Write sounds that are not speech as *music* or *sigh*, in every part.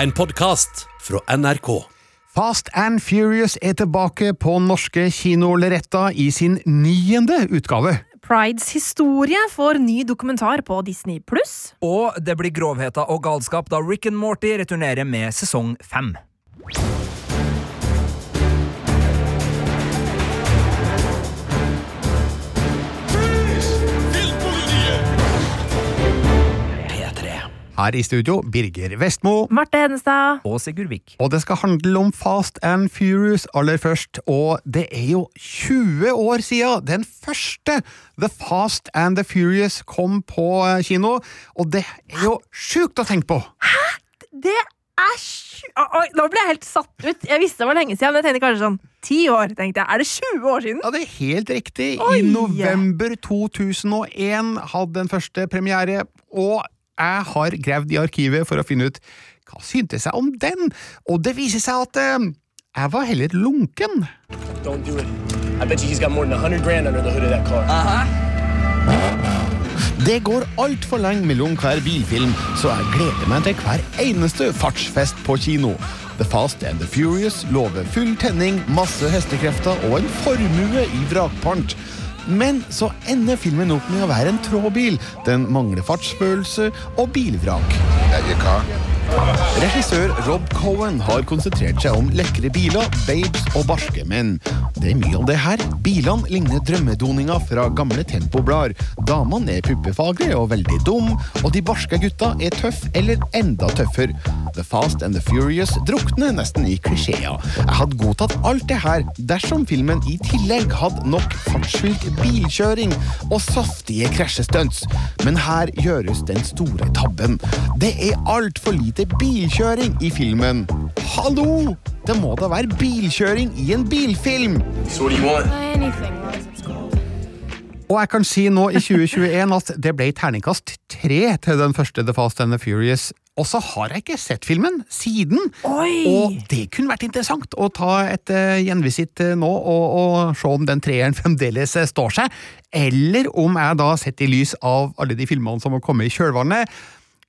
En podkast fra NRK. Fast and Furious er tilbake på norske kinolerretter i sin niende utgave. Prides historie får ny dokumentar på Disney pluss. Og det blir grovheter og galskap da Rick and Morty returnerer med sesong fem. Her i studio, Birger Vestmo. Marte Hedenstad. Og Sigurd Vik. Og det skal handle om Fast and Furious aller først, og det er jo 20 år siden den første The Fast and the Furious kom på eh, kino, og det er jo sjukt å tenke på! Hæ? Det er. Oi, nå ble jeg helt satt ut. Jeg visste det var lenge siden, men jeg tenkte kanskje sånn ti år. tenkte jeg. Er det 20 år siden? Ja, det er helt riktig. Oi! I november 2001 hadde den første premiere, og jeg har gravd i arkivet for å finne ut hva syntes jeg om den, og det viser seg at eh, jeg var heller lunken. Don't do it. I bet you he's got more than 100 grand under the hood of that car. Det går altfor lenge mellom hver bilfilm, så jeg gleder meg til hver eneste fartsfest på kino. The Fast and the Furious lover full tenning, masse hestekrefter og en formue i vrakpant. Men så ender filmen opp med å være en tråbil. Den mangler fartsfølelse og bilvrak. Regissør Rob Cohen har konsentrert seg om lekre biler, babes og barske menn. Det er mye av det her. Bilene ligner drømmedoninga fra gamle tempoblader. Damene er puppefagre og veldig dum, og de barske gutta er tøff eller enda tøffere. The Fast and the Furious drukner nesten i klisjeer. Jeg hadde godtatt alt det her dersom filmen i tillegg hadde nok fartsfylt bilkjøring og saftige krasjestunts. Men her gjøres den store tabben. Det er altfor lite bilkjøring i filmen. Hallo! Det må da være bilkjøring i en bilfilm! So what do you want? Anything, Og jeg kan si nå i 2021 at det ble terningkast tre til den første The Fast and the Furious. Og så har jeg ikke sett filmen siden. Oi! Og det kunne vært interessant å ta et uh, gjenvisitt uh, nå og, og se om den treeren *laughs* fremdeles uh, står seg. Eller om jeg da, sett i lys av alle de filmene som har kommet i kjølvannet,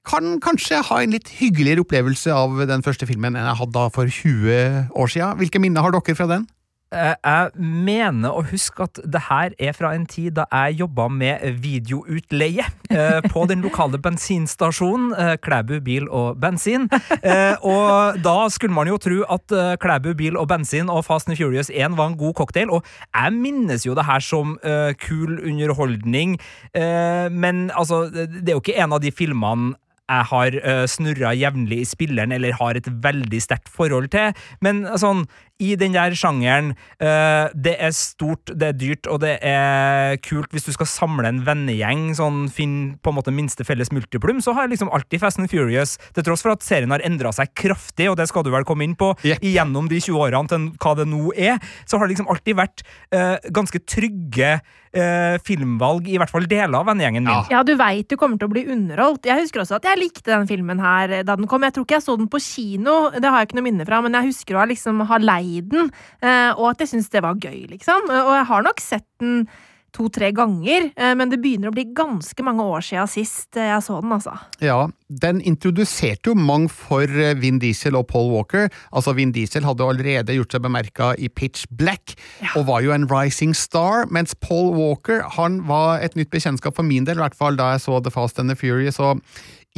kan kanskje ha en litt hyggeligere opplevelse av den første filmen enn jeg hadde da for 20 år siden. Hvilke minner har dere fra den? Eh, Jeg mener å huske at det her er fra en tid da jeg jobba med videoutleie eh, på den lokale bensinstasjonen eh, Klæbu bil og bensin. Og da skulle man jo tro at Klæbu bil og bensin og Fast and Furious 1 var en god cocktail, og jeg minnes jo det her som kul underholdning, men altså, det er jo ikke en av de filmene jeg har uh, snurra jevnlig i spilleren eller har et veldig sterkt forhold til. Men sånn, i den der sjangeren uh, Det er stort, det er dyrt, og det er kult hvis du skal samle en vennegjeng, sånn finn på en måte minste felles multiplum, så har jeg liksom alltid Fast and Furious, til tross for at serien har endra seg kraftig, og det skal du vel komme inn på, yep. gjennom de 20 årene til hva det nå er, så har det liksom alltid vært uh, ganske trygge uh, filmvalg, i hvert fall deler av vennegjengen min. Ja. Du veit du kommer til å bli underholdt. Jeg husker også at jeg likte den filmen her da den kom. Jeg tror ikke jeg så den på kino, det har jeg ikke noe minne fra, men jeg husker å liksom ha leid den, eh, og at jeg syns det var gøy, liksom. Og jeg har nok sett den to-tre ganger, eh, men det begynner å bli ganske mange år siden sist eh, jeg så den, altså. Ja, den introduserte jo mange for eh, Vin Diesel og Paul Walker. Altså, Vin Diesel hadde jo allerede gjort seg bemerka i Pitch Black, og var jo en rising star, mens Paul Walker han var et nytt bekjentskap for min del, i hvert fall da jeg så The Fast and the Furious. og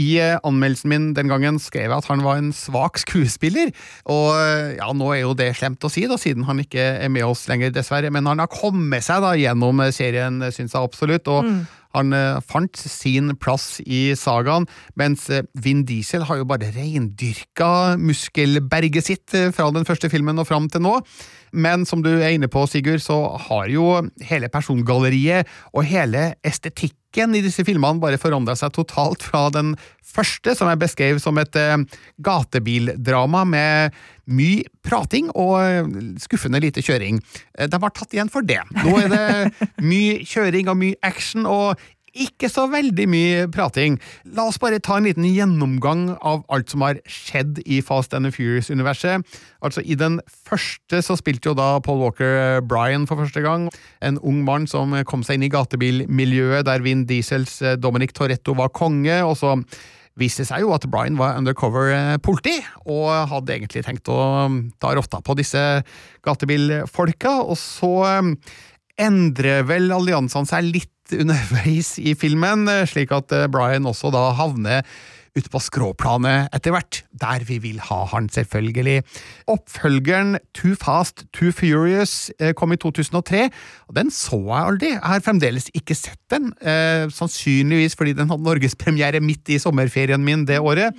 i eh, anmeldelsen min den gangen skrev jeg at han var en svak skuespiller, og eh, ja, nå er jo det slemt å si, da, siden han ikke er med oss lenger, dessverre, men han har kommet seg da gjennom eh, serien, syns jeg absolutt, og han eh, fant sin plass i sagaen, mens Vin Diesel har jo bare reindyrka muskelberget sitt fra den første filmen og fram til nå. Men som du er inne på, Sigurd, så har jo hele persongalleriet og hele estetikken i disse filmene bare forandra seg totalt fra den første, som jeg beskrev som et eh, gatebildrama med mye prating og eh, skuffende lite kjøring. Eh, De har tatt igjen for det. Nå er det *laughs* mye kjøring og mye action, og ikke så veldig mye prating. La oss bare ta en liten gjennomgang av alt som har skjedd i Fast and the Furious-universet. Altså, I den første så spilte jo da Paul Walker Brian for første gang. En ung mann som kom seg inn i gatebilmiljøet der Vin Diesels eh, Dominic Toretto var konge. og så viste seg jo at Brian var undercover eh, og hadde egentlig tenkt å um, ta rotta på disse gatebilfolka, og så um, endrer vel alliansene seg litt underveis i filmen, eh, slik at eh, Brian også da havner ute på skråplanet etter hvert, der vi vil ha han, selvfølgelig. Oppfølgeren Too Fast, Too Furious eh, kom i 2003, og den så jeg aldri. Jeg har fremdeles ikke sett den, sannsynligvis fordi den hadde norgespremiere midt i sommerferien min det året,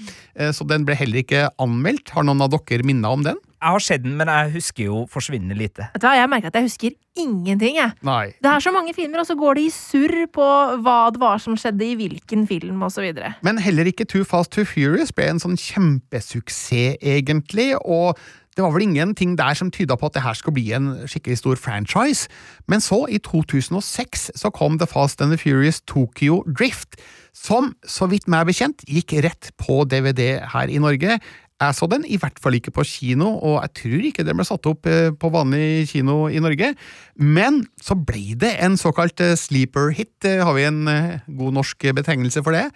så den ble heller ikke anmeldt. Har noen av dere minner om den? Jeg har sett den, men jeg husker jo forsvinnende lite. Vet du hva, Jeg merker at jeg husker ingenting. jeg. Nei. Det er så mange filmer, og så går det i surr på hva det var som skjedde i hvilken film, osv. Men heller ikke Too Fast Too Furious ble en sånn kjempesuksess, egentlig, og det var vel ingenting der som tyda på at det her skulle bli en skikkelig stor franchise. Men så, i 2006, så kom The Fast and the Furious Tokyo Drift, som, så vidt meg bekjent, gikk rett på DVD her i Norge. Jeg så den, i hvert fall ikke på kino, og jeg tror ikke den ble satt opp eh, på vanlig kino i Norge. Men så ble det en såkalt eh, sleeper hit. Eh, Har vi en god norsk betegnelse for det?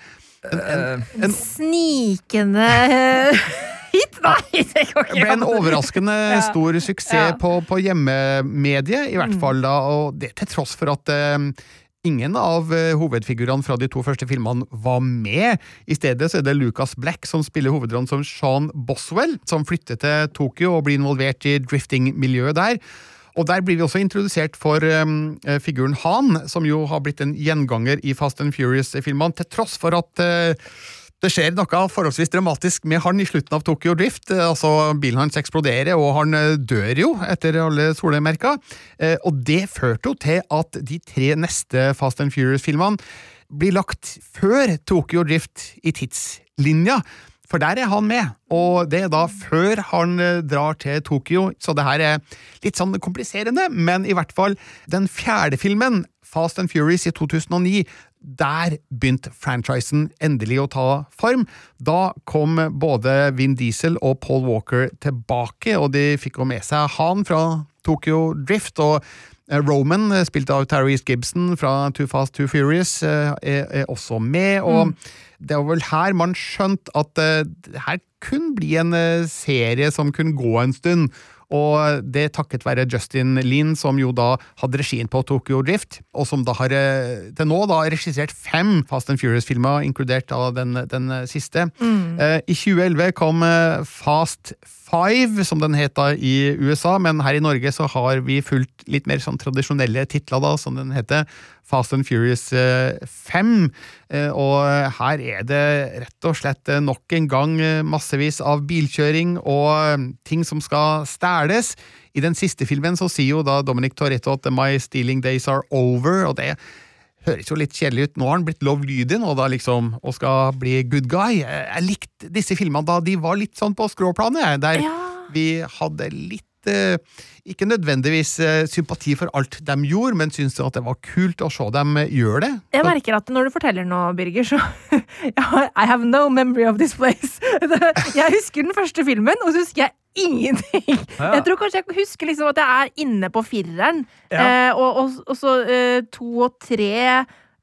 En- Snikende eh, *laughs* hit? Nei, det går Det ble en overraskende *laughs* Ja. stor suksess Ja. på, på hjemmemediet, i hvert fall da, og det til tross for at ingen av eh, hovedfigurene fra de to første filmene var med. I stedet så er det Lucas Black som spiller hovedrollen som Sean Boswell, som flytter til Tokyo og blir involvert i drifting-miljøet der. Og Der blir vi også introdusert for um, figuren Han, som jo har blitt en gjenganger i Fast and Furious-filmene, til tross for at eh, det skjer noe forholdsvis dramatisk med han i slutten av Tokyo Drift. Eh, altså Bilen hans eksploderer, og han eh, dør jo, etter alle solemerker. Eh, Og det førte jo til at de tre neste Fast and Furious-filmene blir lagt før Tokyo Drift i tidslinja. For der er han med, og det er da før han drar til Tokyo, så det her er litt sånn kompliserende, men i hvert fall den fjerde filmen, Fast and Furious i 2009, der begynte franchisen endelig å ta form. Da kom både Vin Diesel og Paul Walker tilbake, og de fikk jo med seg han fra Tokyo Drift. og eh, Roman, eh, spilt av Tyrese Gibson fra Too Fast Too Furious, eh, er, er også med. og Det var vel her man skjønte at det her kunne bli en serie som kunne gå en stund. Og det takket være Justin Lin, som jo da hadde regien på Tokyo Drift, og som da har eh, til nå da regissert fem Fast and Furious-filmer, inkludert da den, den siste. Mm. I 2011 kom Fast Fast Five, som den het da i USA, men her i Norge så har vi fulgt litt mer sånn tradisjonelle titler, da, som den heter. Fast and Furious eh, 5. Eh, og her er det rett og slett eh, nok en gang eh, massevis av bilkjøring og eh, ting som skal stæles. I den siste filmen så sier jo da Dominic Toretto at My stealing days are over, og det høres jo litt kjedelig ut. Nå har han blitt lovlydig nå, da, liksom, og skal bli good guy. Jeg likte disse filmene da de var litt sånn på skråplanet, der Ja. vi hadde litt ikke nødvendigvis eh, sympati for alt de gjorde, men syntes at det var kult å se dem eh, gjøre det. Jeg merker at når du forteller nå, Birger, så *laughs* I have no memory of this place. *laughs* Jeg husker den første filmen, og så husker jeg ingenting. Ja. Jeg tror kanskje jeg husker liksom at jeg er inne på fireren, Ja. eh, og, og, og så eh, to og tre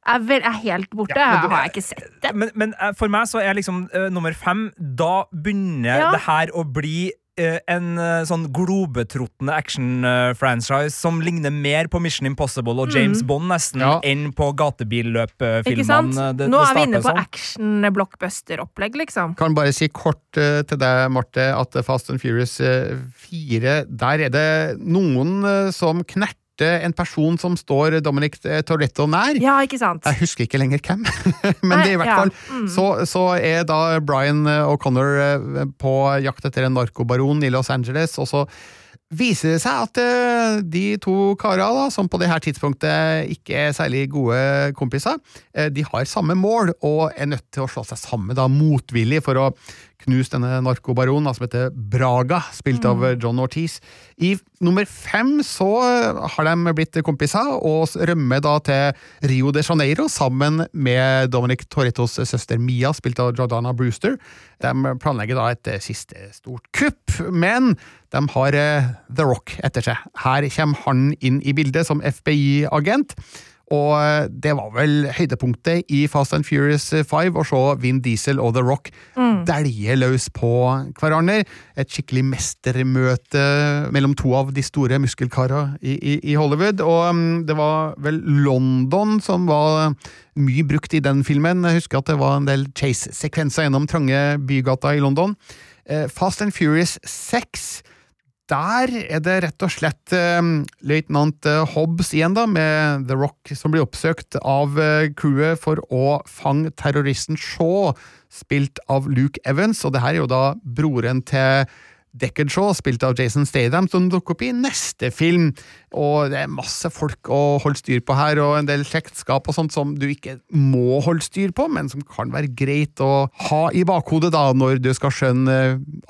er, vel, er helt borte. Ja, men du- har jeg ikke sett det. Men, men eh, for meg så er liksom uh, nummer fem Da begynner Ja. det her å bli eh, en eh, sånn globetrottende action-franchise som ligner mer på Mission Impossible og James Bond nesten Ja. enn på sant? Nå er vi inne på sånn. action-blockbuster-opplegg, liksom. Kan bare si kort uh, til deg, Marte, at Fast and Furious eh, 4, der er det noen uh, som knerter en person som står Dominic eh, Toretto nær. Ja, ikke sant? Jeg husker ikke lenger hvem, *laughs* men Nei, det er i hvert ja. fall Mm. så, så er da Brian eh, O'Connor eh, på jakt etter en narkobaron i Los Angeles, og så viser det seg at eh, de to karene, som på det her tidspunktet ikke er særlig gode kompiser, eh, de har samme mål og er nødt til å slå seg sammen da, motvillig for å knuse denne narkobaronen, som heter Braga, spilt av eh, John Ortiz. I nummer fem så eh, har de blitt kompiser og rømmer da til Rio de Janeiro sammen med Dominic Torritos søster Mia, spilt av Jordana Brewster. De planlegger da et siste stort kupp, men de har eh, The Rock etter seg. Her kommer han inn i bildet som FBI-agent. Og eh, det var vel høydepunktet i Fast and Furious 5 å se Vin Diesel og The Rock dælje løs på hverandre. Et skikkelig mestermøte mellom to av de store muskelkarene i, i, i Hollywood. Og mm, det var vel London som var mye brukt i den filmen. Jeg husker at det var en del chase-sekvenser gjennom trange bygater i London. Eh, Fast and Furious 6 der er det rett og slett eh, løytnant Hobbes Hobbs igjen, da, med The Rock, som blir oppsøkt av eh, crewet for å fange terroristen Shaw, spilt av Luke Evans, og det her er jo da broren til Deckard Shaw, spilt av Jason Statham, som dukker opp i neste film. Og det er masse folk å holde styr på her, og en del slektskap og sånt som du ikke må holde styr på, men som kan være greit å ha i bakhodet da, når du skal skjønne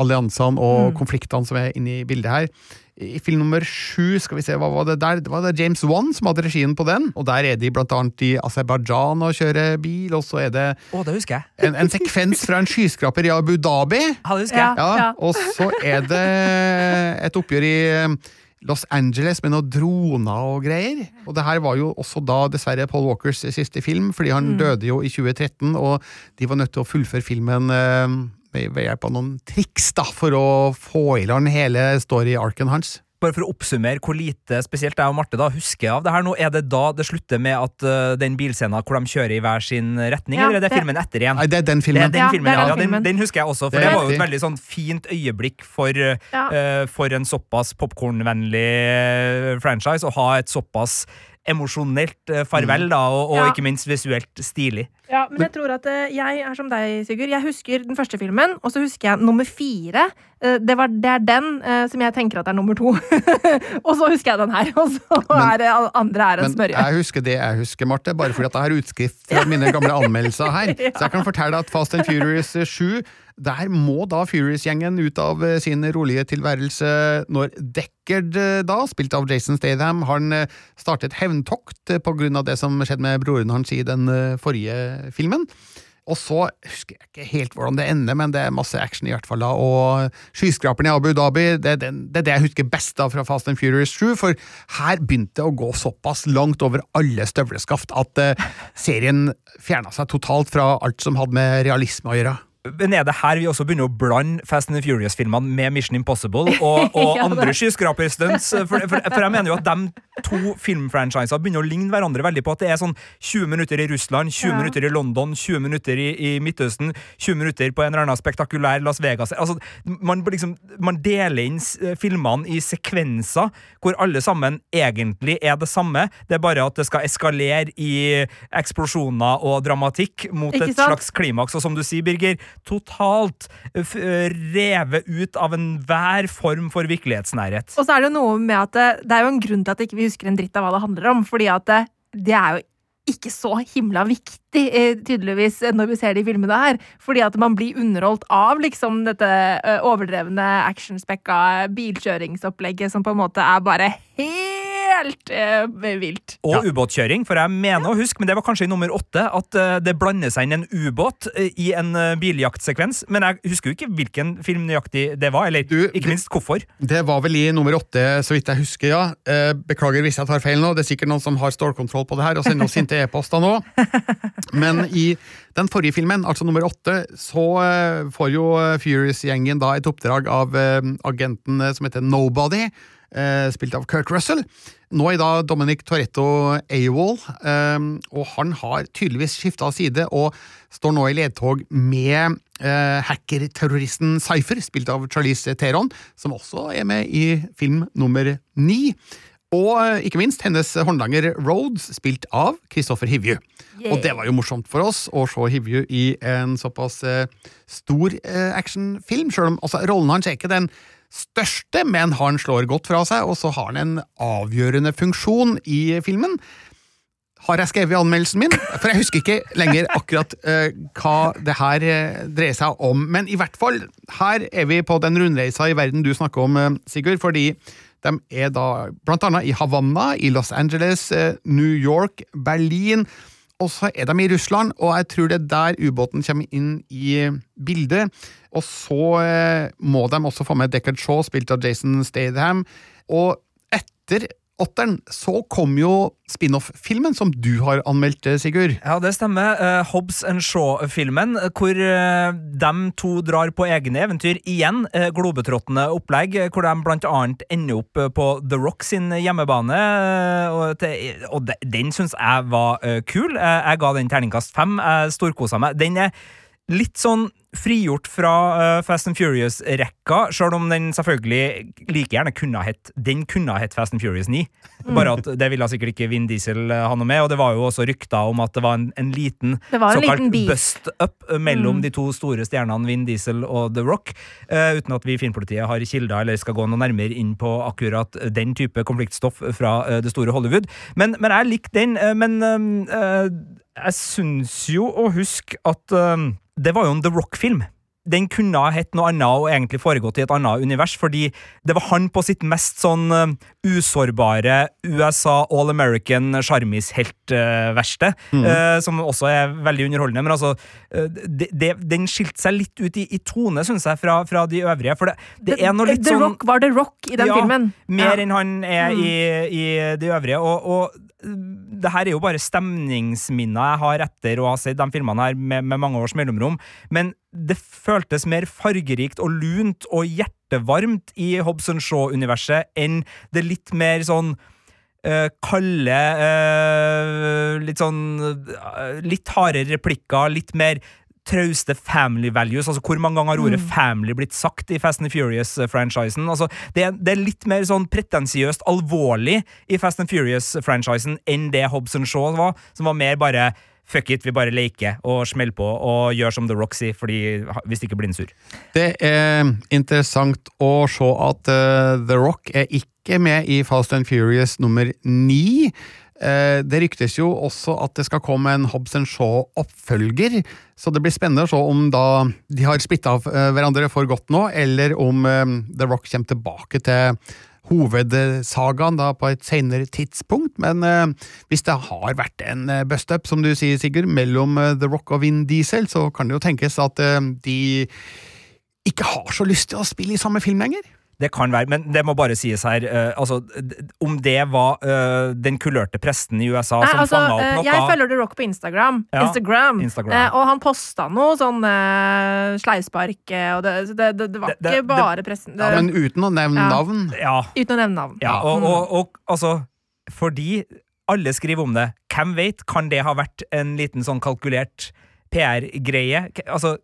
alliansene og konfliktene som er inne i bildet her. I film nummer sju, skal vi se, hva var det der? Det var det James Wan som hadde regien på den, og der er de blant annet i Aserbajdsjan og kjører bil, og så er det Å, det husker jeg. en, en sekvens fra en skyskraper i Abu Dhabi. Ja, det husker jeg. Ja, og så er det et oppgjør i eh, Los Angeles med noen droner og greier. Og det her var jo også da dessverre Paul Walkers siste film, fordi han døde jo i 2013, og de var nødt til å fullføre filmen eh, ved hjelp av noen triks da, for å få i land hele story-arken hans. Bare for å oppsummere hvor lite spesielt jeg og Marte da husker av det her nå, er det da det slutter med at uh, den bilscenen hvor de kjører i hver sin retning, Ja, eller er det det- filmen etter igjen? Nei, det er den Det er filmen. den Ja, filmen, er den ja den, filmen. den husker jeg også, for Det det, var jo et veldig sånn fint øyeblikk for, Ja. eh, for en såpass popkornvennlig eh, franchise å ha et såpass emosjonelt eh, farvel, da, og, og Ja. ikke minst visuelt stilig. Ja, men jeg tror at eh, jeg er som deg, Sigurd. Jeg husker den første filmen, og så husker jeg nummer fire. Eh, Det, var, det er den som jeg tenker at er nummer to. *laughs* og så husker jeg den her, *laughs* og så er det andre er en smørje. jeg husker det jeg husker, Marte, bare fordi at jeg har utskrift fra mine gamle anmeldelser her. *laughs* Så jeg kan fortelle at Fast and Furious 7, der må da Furious-gjengen ut av eh, sin rolige tilværelse når Deckard, eh, da, spilt av Jason Statham, han eh, startet hevntokt på grunn av det som skjedde med broren hans i den forrige filmen. Og så husker jeg ikke helt hvordan det ender, men det er masse action i hvert fall da, og skyskraperen i Abu Dhabi, det den, det er det jeg husker best da fra Fast and Furious 7, for her begynte det å gå såpass langt over alle støvleskaft at serien fjerna seg totalt fra alt som hadde med realisme å gjøre. Men det her vi også begynner å blande Fast and Furious-filmene med Mission Impossible og, *laughs* og Ja, andre skyskraperstunts? For, for, for jeg mener jo at de to filmfranchisene begynner å ligne hverandre veldig på at det er sånn 20 minutter i Russland, 20 Ja. minutter i London, 20 minutter i, i Midtøsten, 20 minutter på en eller annen spektakulær Las Vegas. Altså, man, liksom, man deler inn s- filmene i sekvenser hvor alle sammen egentlig er det samme. Det er bare at det skal eskalere i eksplosjoner og dramatikk mot et slags klimaks. Og som du sier, Birger, totalt f eh, revet ut av enhver form for virkelighetsnærhet. Og så er det jo noe med at det, det er jo en grunn til at ikke vi husker en dritt av hva det handler om. Fordi at det, det er jo ikke så himla viktig, eh, tydeligvis, når vi ser de filmene her. Fordi at man blir underholdt av liksom dette eh, overdrevne actionspekka bilkjøringsopplegget som på en måte er bare helt eh, vilt. Og ubåtkjøring, for jeg mener å huske, men det var kanskje i nummer åtte, at uh, det blander seg inn en ubåt uh, i en uh, biljaktsekvens. Men jeg husker jo ikke hvilken film nøyaktig det var, eller Du- ikke minst hvorfor. Det var vel i nummer åtte, så vidt jeg husker, ja. Beklager hvis jeg tar feil nå, det er sikkert noen som har stålkontroll på det her og sender oss sinte e-poster nå. *laughs* Men i den forrige filmen, altså nummer åtte, så får jo Furious-gjengen da et oppdrag av agenten som heter Nobody, spilt av Kurt Russell. Nå er da Dominic Toretto AWOL, eh, og han har tydeligvis skifta side og står nå i ledtog med eh, hackerterroristen Cypher, spilt av Charlize Theron, som også er med i film nummer ni. Og eh, ikke minst hennes håndlanger Rhodes, spilt av Kristoffer Hivju. Og det var jo morsomt for oss å se Hivju i en såpass eh, stor eh, actionfilm, selv om altså, rollen hans er ikke den største, men han slår godt fra seg, og så har han en avgjørende funksjon i filmen. Har jeg skrevet i anmeldelsen min? For jeg husker ikke lenger akkurat uh, hva det her uh, dreier seg om. Men i hvert fall, her er vi på den rundreisa i verden du snakker om, uh, Sigurd, fordi de er da blant annet i Havanna, i Los Angeles, New York, Berlin, og så er de i Russland, og jeg tror det er der ubåten kommer inn i bildet. Og så eh, må de også få med Deckard Shaw, spilt av Jason Statham. Og etter åtteren, så kom jo spin-off-filmen som du har anmeldt, eh, Sigurd. Ja, det stemmer. Uh, Hobbs and Shaw-filmen, hvor uh, de to drar på egne eventyr igjen. Uh, globetrottende opplegg, hvor de blant annet ender opp på The Rock sin hjemmebane. og, til, og de, den syns jeg var kul. jeg ga den terningkast fem. Jeg storkosa meg. Den er litt sånn frigjort fra uh, Fast and Furious-rekka, sjøl om den selvfølgelig like gjerne kunne ha hett Den kunne ha hett Fast and Furious 9. Mm. Bare at det ville sikkert ikke Vin Diesel uh, ha noe med, og det var jo også rykter om at det var en, en liten såkalt bust-up mellom mm. de to store stjernene Vin Diesel og The Rock, uh, uten at vi i Filmpolitiet har kilder eller skal gå noe nærmere inn på akkurat den type konfliktstoff fra det store Hollywood. Men, men jeg likte den, men jeg syns jo å huske at det var jo en The Rock-film. Den kunne ha hett noe annet og egentlig foregått i et annet univers, fordi det var han på sitt mest sånn uh, usårbare USA All American sjarmis-helt-verste, uh, mm. uh, som også er veldig underholdende. Men altså, de, de, den skilte seg litt ut i, i tone, syns jeg, fra, fra, de øvrige. For det, det er noe litt The sånn Rock var The Rock i den ja, filmen. Mer ja. enn han er mm. i, i, de øvrige. og, og det her er jo bare stemningsminner jeg har etter å ha sett de filmene her med, med, mange års mellomrom, men det føltes mer fargerikt og lunt og hjertevarmt i Hobson Shaw-universet enn det litt mer sånn uh, kalde uh, Litt sånn uh, Litt hardere replikker, litt mer trauste family values. altså Hvor mange ganger har ordet mm. family blitt sagt i Fast and Furious-franchisen? altså det, det, er litt mer sånn pretensiøst alvorlig i Fast and Furious-franchisen enn det Hobson Shaw var, som var mer bare Fuck it, vi bare leker og smeller på og gjør som The Roxy, fordi hvis ikke blir den sur. Det er interessant å se at uh, The Rock er ikke med i Fast and Furious nummer ni. Eh, det ryktes jo også at det skal komme en Hobbs Shaw-oppfølger, så det blir spennende å se om da de har splitta eh, hverandre for godt nå, eller om eh, The Rock kommer tilbake til hovedsagaen da på et senere tidspunkt. Men hvis det har vært en bust-up, som du sier, Sigurd, mellom The Rock og Vin Diesel, så kan det jo tenkes at de ikke har så lyst til å spille i samme film lenger. Det kan være, men det må bare sies her uh, altså, Om det var uh, den kulørte presten i USA Nei, som altså, fanga opp eh, noe Jeg følger The Rock på Instagram, ja, Instagram, Instagram. Uh, og han posta noe sånn sleivspark, og det, det, det, det var det, ikke bare presten. ja, men uten å nevne navn. Ja. Uten å nevne navn. Ja, og, og, og, og altså Fordi alle skriver om det, hvem vet, kan det ha vært en liten sånn kalkulert PR-greie? Altså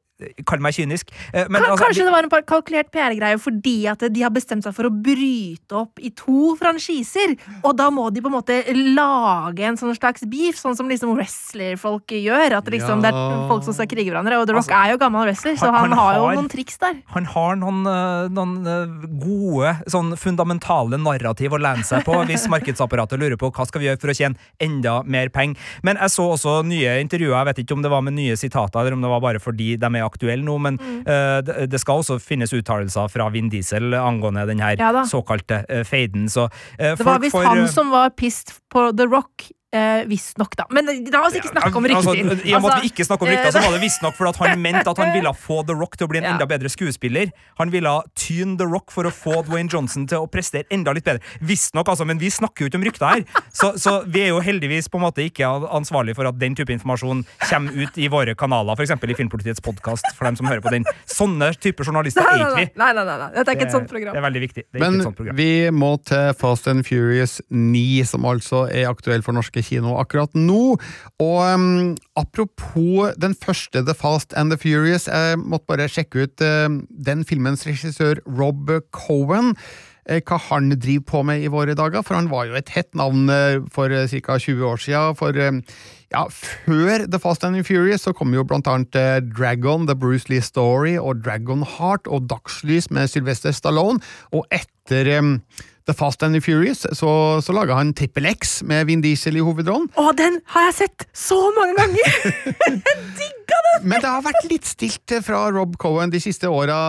Kall meg kynisk. Eh, men, altså, Kanskje det var en kalkulert PR-greie fordi at de har bestemt seg for å bryte opp i to franchiser. Og da må de på en måte lage en sånn slags beef, sånn som liksom wrestlerfolk gjør. At liksom, ja. det er folk som skal krige hverandre. Og The Rock altså, er jo gammel wrestler, så han, han, har jo noen triks der. Han har noen, eh, noen eh, gode, sånn fundamentale narrativ å lene seg på hvis markedsapparatet lurer på hva skal vi gjøre for å tjene enda mer penger. Men jeg så også nye intervjuer, jeg vet ikke om det var med nye sitater, eller om det var bare fordi de er aktuell nå, men mm. uh, det, skal også finnes uttalelser fra Vin Diesel angående den her ja, såkalte uh, feiden. Så, uh, det var visst han som var pissed på The Rock Eh, Visstnok, da. Men la oss ikke snakke om altså, rykter. Altså, I og med at vi ikke snakker om rykter, så var det visstnok fordi han *laughs* mente at han ville få The Rock til å bli en ja. enda bedre skuespiller. Han ville tyne The Rock for å få Dwayne Johnson til å prestere enda litt bedre. Visstnok, altså, men vi snakker jo ikke om rykter her. Så, så, vi er jo heldigvis på en måte ikke ansvarlig for at den type informasjon kommer ut i våre kanaler, f.eks. i Filmpolitiets podkast, for dem som hører på den. Sånne typer journalister er ikke vi. Nei, nei, nei, nei. Dette er ikke et sånt program. Det er veldig viktig. men vi må til Fast and Furious 9, som altså er aktuell for norske kino akkurat nå. Og um, apropos den første The Fast and the Furious, jeg måtte bare sjekke ut uh, den filmens regissør Rob Cohen eh, hva han driver på med i våre dager, for han var jo et hett navn eh, for ca. 20 år siden. For ja, før The Fast and the Furious så kom jo blant annet Dragon, The Bruce Lee Story og Dragon Heart og Dagslys med Sylvester Stallone, og etter The Fast and the Furious så, så laga han Trippel X med Vin Diesel i hovedrollen. Å, den har jeg sett så mange ganger! *laughs* jeg digga den! Men det har vært litt stilt fra Rob Cohen de siste åra,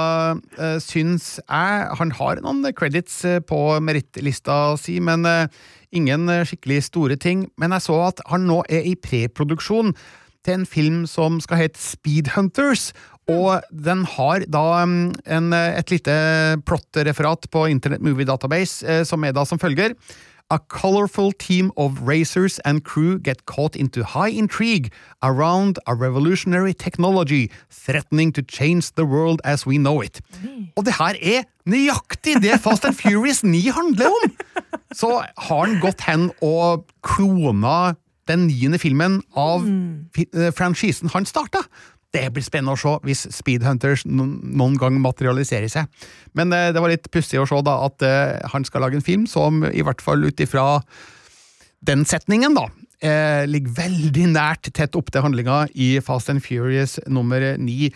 uh, syns jeg. Han har noen credits eh, på merittlista si, men uh, ingen skikkelig store ting. Men jeg så at han nå er i preproduksjon til en film som skal hete Speed Hunters, og den har da um, en, et lite plot-referat på Internet Movie Database, eh, som er da som følger. A colorful team of racers and crew get caught into high intrigue around a revolutionary technology threatening to change the world as we know it. Og det her er nøyaktig det Fast and Furious 9 handler om! Så har han gått hen og klona den niende filmen av fi- eh, franchisen han starta. Det blir spennende å se hvis Speedhunters noen, gang materialiserer seg. Men eh, det var litt pussig å se da at eh, han skal lage en film som i hvert fall ut ifra den setningen, da, eh, ligger veldig nært tett opp til handlinga i Fast and Furious nummer ni.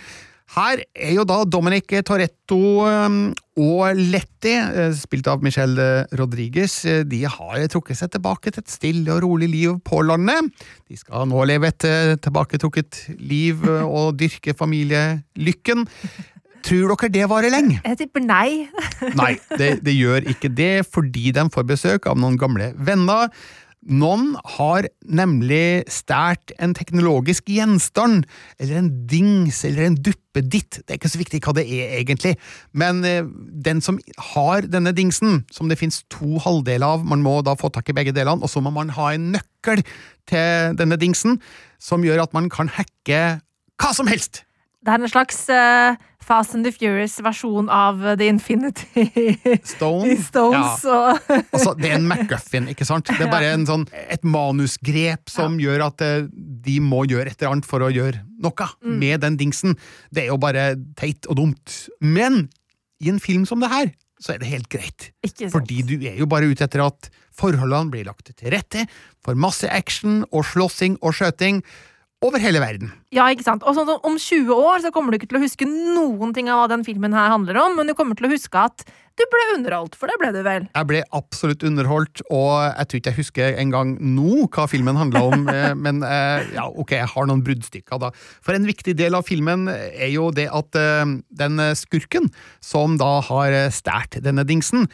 Her er jo da Dominic Toretto eh, og Letty, eh, spilt av Michelle Rodriguez, eh, de har trukket seg tilbake til et stille og rolig liv på landet. De skal nå leve et eh, tilbaketrukket liv eh, *laughs* og dyrke familielykken. Tror dere det varer lenge? Jeg tipper nei. Nei, det, det gjør ikke det, fordi de får besøk av noen gamle venner. Noen har nemlig stjålet en teknologisk gjenstand, eller en dings, eller en duppeditt. Det er ikke så viktig hva det er, egentlig. Men eh, den som har denne dingsen, som det finnes to halvdeler av, man må da få tak i begge delene, og så må man ha en nøkkel til denne dingsen, som gjør at man kan hacke hva som helst. Det er en slags eh, Fast and the Furious-versjon av The Infinity Stone. *laughs* Stones. Ja. Og Altså, det er en McGuffin, ikke sant? Det er bare en sånn, et manusgrep som gjør at eh, de må gjøre et eller annet for å gjøre noe med den dingsen. Det er jo bare teit og dumt. Men i en film som det her, så er det helt greit. Fordi du er jo bare ute etter at forholdene blir lagt til rette for masse action og slåssing og skjøting over hele verden. Ja, ikke sant? Og sånn som om 20 år så kommer du ikke til å huske noen ting av hva den filmen her handler om, men du kommer til å huske at du ble underholdt, for det ble du vel? Jeg ble absolutt underholdt, og jeg tror ikke jeg husker engang nå hva filmen handla om, *laughs* eh, men eh, ja, ok, jeg har noen bruddstykker, da. For en viktig del av filmen er jo det at eh, den skurken, som da har stjålet denne dingsen,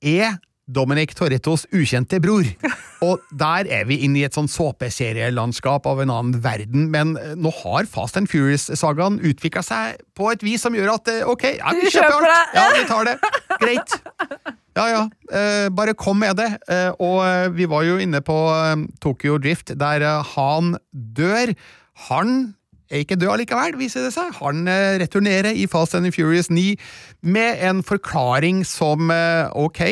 er Dominic Torettos ukjente bror. *laughs* Og der er vi inne i et sånn såpeserielandskap av en annen verden, men eh, nå har Fast and Furious-sagaen utvikla seg på et vis som gjør at eh, ok, ja, vi kjøper alt! Ja, vi tar det. Greit. Ja, ja. Eh, bare kom med det. Eh, og vi var jo inne på Tokyo Drift, der han dør. Han er ikke død allikevel, viser det seg. Han returnerer i Fast and Furious 9 med en forklaring som ok,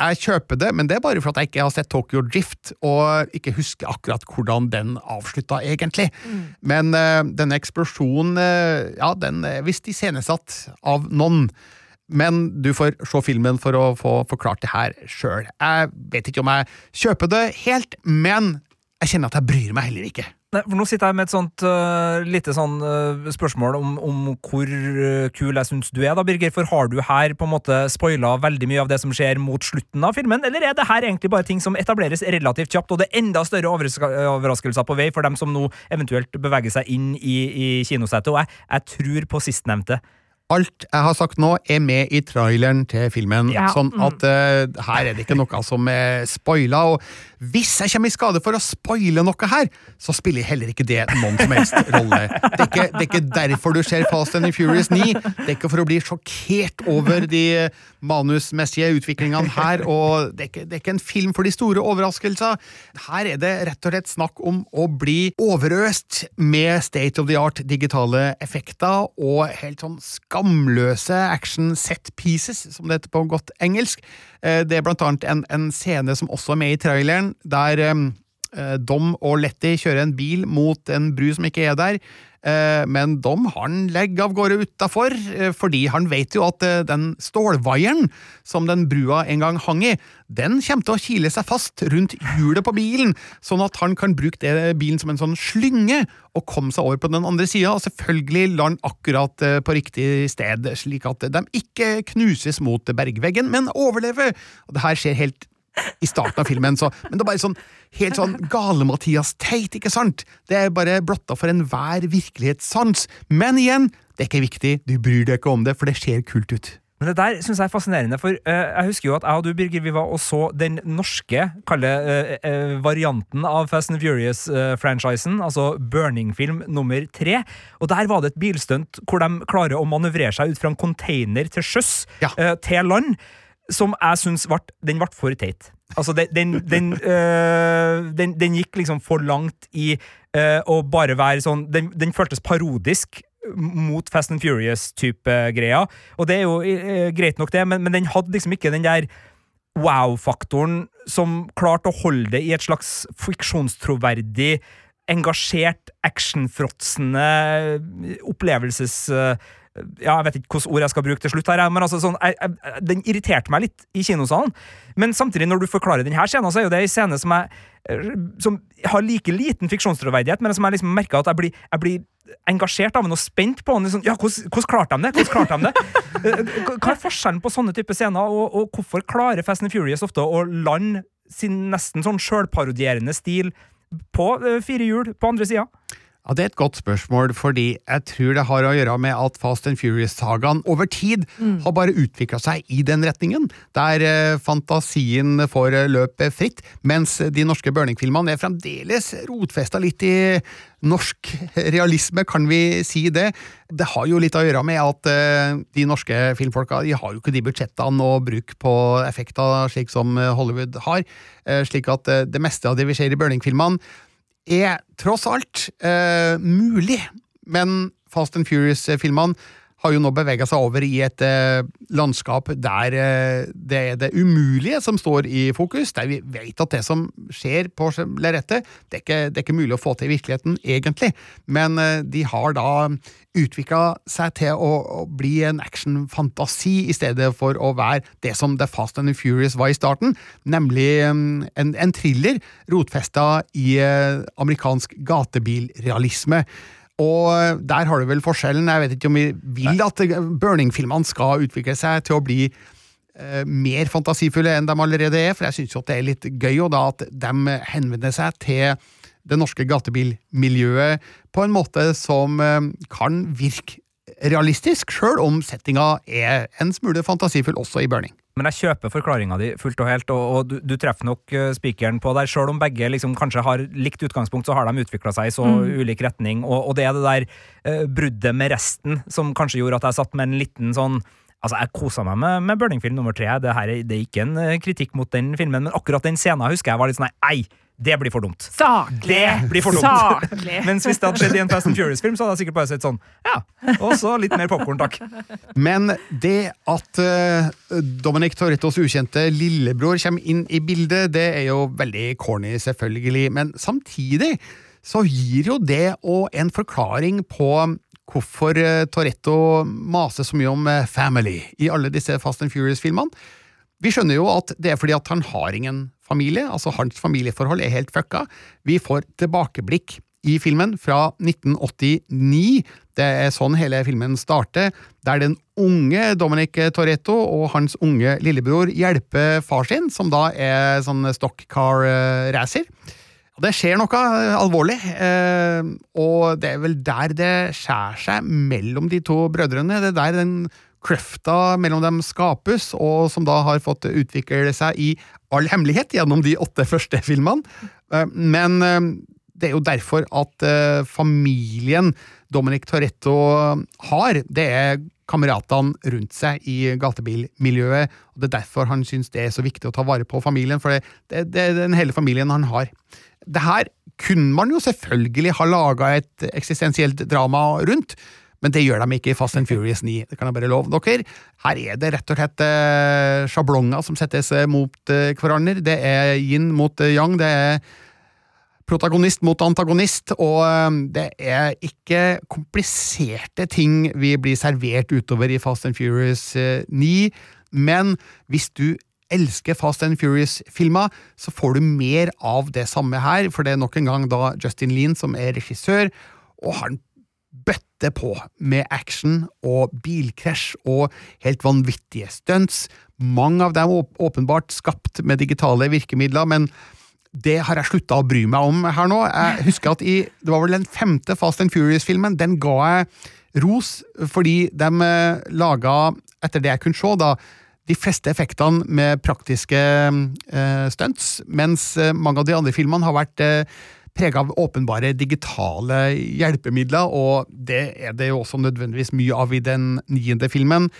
jeg kjøper det, men det er bare for at jeg ikke har sett Tokyo Drift, og ikke husker akkurat hvordan den avslutta, egentlig. Men uh, denne eksplosjonen, uh, ja, den er visst iscenesatt av noen. Men du får se filmen for å få forklart det her sjøl. Jeg vet ikke om jeg kjøper det helt, men jeg kjenner at jeg bryr meg heller ikke. Nei, for nå sitter jeg med et sånt uh, lite sånn uh, spørsmål om, om hvor uh, kul jeg syns du er, da, Birger. For har du her på en måte spoila veldig mye av det som skjer mot slutten av filmen, eller er det her egentlig bare ting som etableres relativt kjapt, og det er enda større overraskelser på vei for dem som nå eventuelt beveger seg inn i, i kinosettet? Og jeg, jeg tror på sistnevnte. Alt jeg har sagt nå, er med i traileren til filmen, Ja, sånn mm. at uh, her er det ikke noe som er spoila. Og hvis jeg kommer i skade for å spoile noe her, så spiller heller ikke det noen som helst *laughs* rolle. Det er ikke, det er ikke derfor du ser Fast and Furious 9. Det er ikke for å bli sjokkert over de manusmessige utviklingene her, og det er, ikke, det er ikke en film for de store overraskelser. Her er det rett og slett snakk om å bli overøst med state of the art digitale effekter og helt sånn skamløse action set pieces, som det heter på godt engelsk. Eh, Det er blant annet en, en scene som også er med i traileren, der eh, eh, Dom og Letty kjører en bil mot en bru som ikke er der. Eh, Men Dom han legger av gårde utafor, eh, fordi han vet jo at eh, den stålvaieren som den brua en gang hang i, den kommer til å kile seg fast rundt hjulet på bilen, sånn at han kan bruke bilen som en sånn slynge og komme seg over på den andre sida, og selvfølgelig lande akkurat eh, på riktig sted, slik at de ikke knuses mot bergveggen, men overlever. Og det her skjer helt i starten av filmen, så, men det er bare sånn helt sånn gale-Mathias-teit, ikke sant? Det er bare blotta for enhver virkelighetssans. Men igjen, det er ikke viktig, du bryr deg ikke om det, for det ser kult ut. Men det der syns jeg er fascinerende, for uh, jeg husker jo at jeg og du, Birger, vi var og så den norske, kalle uh, uh, varianten av Fast and Furious-franchisen, altså Burning-film nummer tre. Og der var det et bilstunt hvor de klarer å manøvrere seg ut fra en container til sjøs Ja. eh, til land, som jeg syns Den ble for teit. Altså, den, den, den, øh, den, gikk liksom for langt i øh, å bare være sånn Den, føltes parodisk mot Fast and Furious-type greia, og det er jo øh, greit nok, det, men, men den hadde liksom ikke den der wow-faktoren som klarte å holde det i et slags fiksjonstroverdig engasjert, actionfråtsende opplevelses... ja, Jeg vet ikke hvilke ord jeg skal bruke til slutt, her, men altså sånn, jeg, jeg, den irriterte meg litt i kinosalen. Men samtidig, når du forklarer denne scenen, så er jo det en scene som, jeg, som har like liten fiksjonstroverdighet, men som jeg liksom merker at jeg blir, jeg blir engasjert av den og spent på den. Sånn, ja, hvordan, hvordan klarte de det? Klarte de det? Hva er forskjellen på sånne type scener, og, og hvorfor klarer Fast and Furious ofte å lande sin nesten sånn sjølparodierende stil på eh, fire hjul på andre sida? Ja, Det er et godt spørsmål, fordi jeg tror det har å gjøre med at Fast and Furious-sagaen over tid har bare utvikla seg i den retningen, der eh, fantasien får eh, løpe fritt, mens de norske Burning-filmene er fremdeles rotfesta litt i norsk realisme, kan vi si det. Det har jo litt å gjøre med at eh, de norske filmfolka de har jo ikke de budsjettene å bruke på effekter slik som Hollywood har, eh, slik at det meste av det vi ser i Burning-filmene er tross alt eh, mulig, men Fast and Furious-filmene har jo nå bevega seg over i et eh, landskap der eh, det er det umulige som står i fokus, der vi vet at det som skjer på lerretet, det, det er ikke mulig å få til i virkeligheten, egentlig, men eh, de har da utvikla seg til å, å bli en actionfantasi i stedet for å være det som The Fast and the Furious var i starten, nemlig eh, en, en thriller rotfesta i eh, amerikansk gatebilrealisme. Og der har du vel forskjellen. Jeg vet ikke om vi vil at Burning-filmene skal utvikle seg til å bli eh, mer fantasifulle enn de allerede er, for jeg syns jo at det er litt gøy og da at de henvender seg til det norske gatebilmiljøet på en måte som eh, kan virke realistisk, sjøl om settinga er en smule fantasifull også i Burning. Men jeg kjøper forklaringa di fullt og helt, og, og du, du treffer nok uh, spikeren på der. Sjøl om begge liksom kanskje har likt utgangspunkt, så har de utvikla seg i så ulik retning. Og, og det er det der uh, bruddet med resten som kanskje gjorde at jeg satt med en liten sånn Altså, Jeg kosa meg med, med Burning-film nummer tre. Det, her, er- det er ikke en uh, kritikk mot den filmen, men akkurat den scenen husker jeg var litt sånn Nei, det blir for dumt. Saklig! Det blir for dumt. Saklig. *laughs* Mens hvis det hadde skjedd i en Fast and Furious-film, så hadde jeg sikkert bare sett sånn Ja, og så litt mer popkorn, takk. Men det at uh, Dominic Torettos ukjente lillebror kommer inn i bildet, det er jo veldig corny, selvfølgelig, men samtidig så gir jo det òg en forklaring på hvorfor eh, Toretto maser så mye om eh, family i alle disse Fast and Furious-filmene. Vi skjønner jo at det er fordi at han har ingen familie, altså hans familieforhold er helt fucka. Vi får tilbakeblikk i filmen fra 1989. Det er sånn hele filmen starter, der den unge Dominic Toretto og hans unge lillebror hjelper far sin, som da er sånn stock car eh. Det skjer noe eh, alvorlig, eh, og det er vel der det skjærer seg mellom de to brødrene. Det er der den kløfta mellom dem skapes, og som da har fått utvikle seg i all hemmelighet gjennom de åtte første filmene. Eh, Men eh, det er jo derfor at eh, familien Dominic Toretto har, det er kameratene rundt seg i gatebilmiljøet. og Det er derfor han syns det er så viktig å ta vare på familien, for det, er den hele familien han har. Det her kunne man jo selvfølgelig ha laga et eksistensielt drama rundt, men det gjør de ikke i Fast and Furious 9, det kan jeg bare love dere. Her er det rett og slett eh, sjablonger som settes eh, mot eh, hverandre. Det er yin mot eh, yang, det er protagonist mot antagonist, og det er ikke kompliserte ting vi blir servert utover i Fast and Furious eh, 9, men hvis du elsker Fast and Furious-filmer, så får du mer av det samme her, for det er nok en gang da Justin Lean som er regissør, og han bøtter på med action og bilkrasj og helt vanvittige stunts. Mange av dem åp- åpenbart skapt med digitale virkemidler, men det har jeg slutta å bry meg om her nå. Jeg husker at i, Det var vel den femte Fast and Furious-filmen. Den ga jeg ros fordi de eh, laga, etter det jeg kunne se, da, de fleste effektene med praktiske eh, stunts, mens eh, mange av de andre filmene har vært eh, prega av åpenbare digitale hjelpemidler, og det er det jo også nødvendigvis mye av i den niende filmen.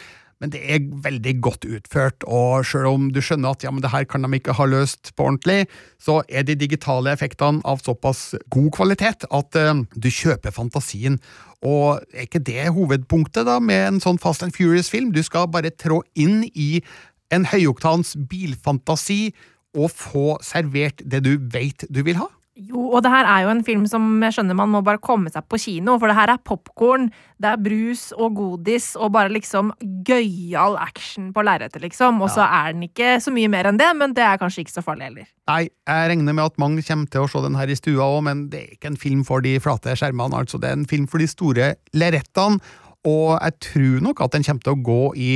men det er veldig godt utført, og selv om du skjønner at ja, men det her kan de ikke ha løst på ordentlig, så er de digitale effektene av såpass god kvalitet at uh, du kjøper fantasien. Og er ikke det hovedpunktet da med en sånn Fast and Furious-film? Du skal bare trå inn i en høyoktans bilfantasi og få servert det du vet du vil ha. Jo, og det her er jo en film som jeg skjønner man må bare komme seg på kino, for det her er popkorn, det er brus og godis og bare liksom gøyal action på lerretet, liksom. Og så er den ikke så mye mer enn det, men det er kanskje ikke så farlig heller. Nei, jeg regner med at mange kommer til å se den her i stua òg, men det er ikke en film for de flate skjermene, altså. Det er en film for de store lerretene, og jeg tror nok at den kommer til å gå i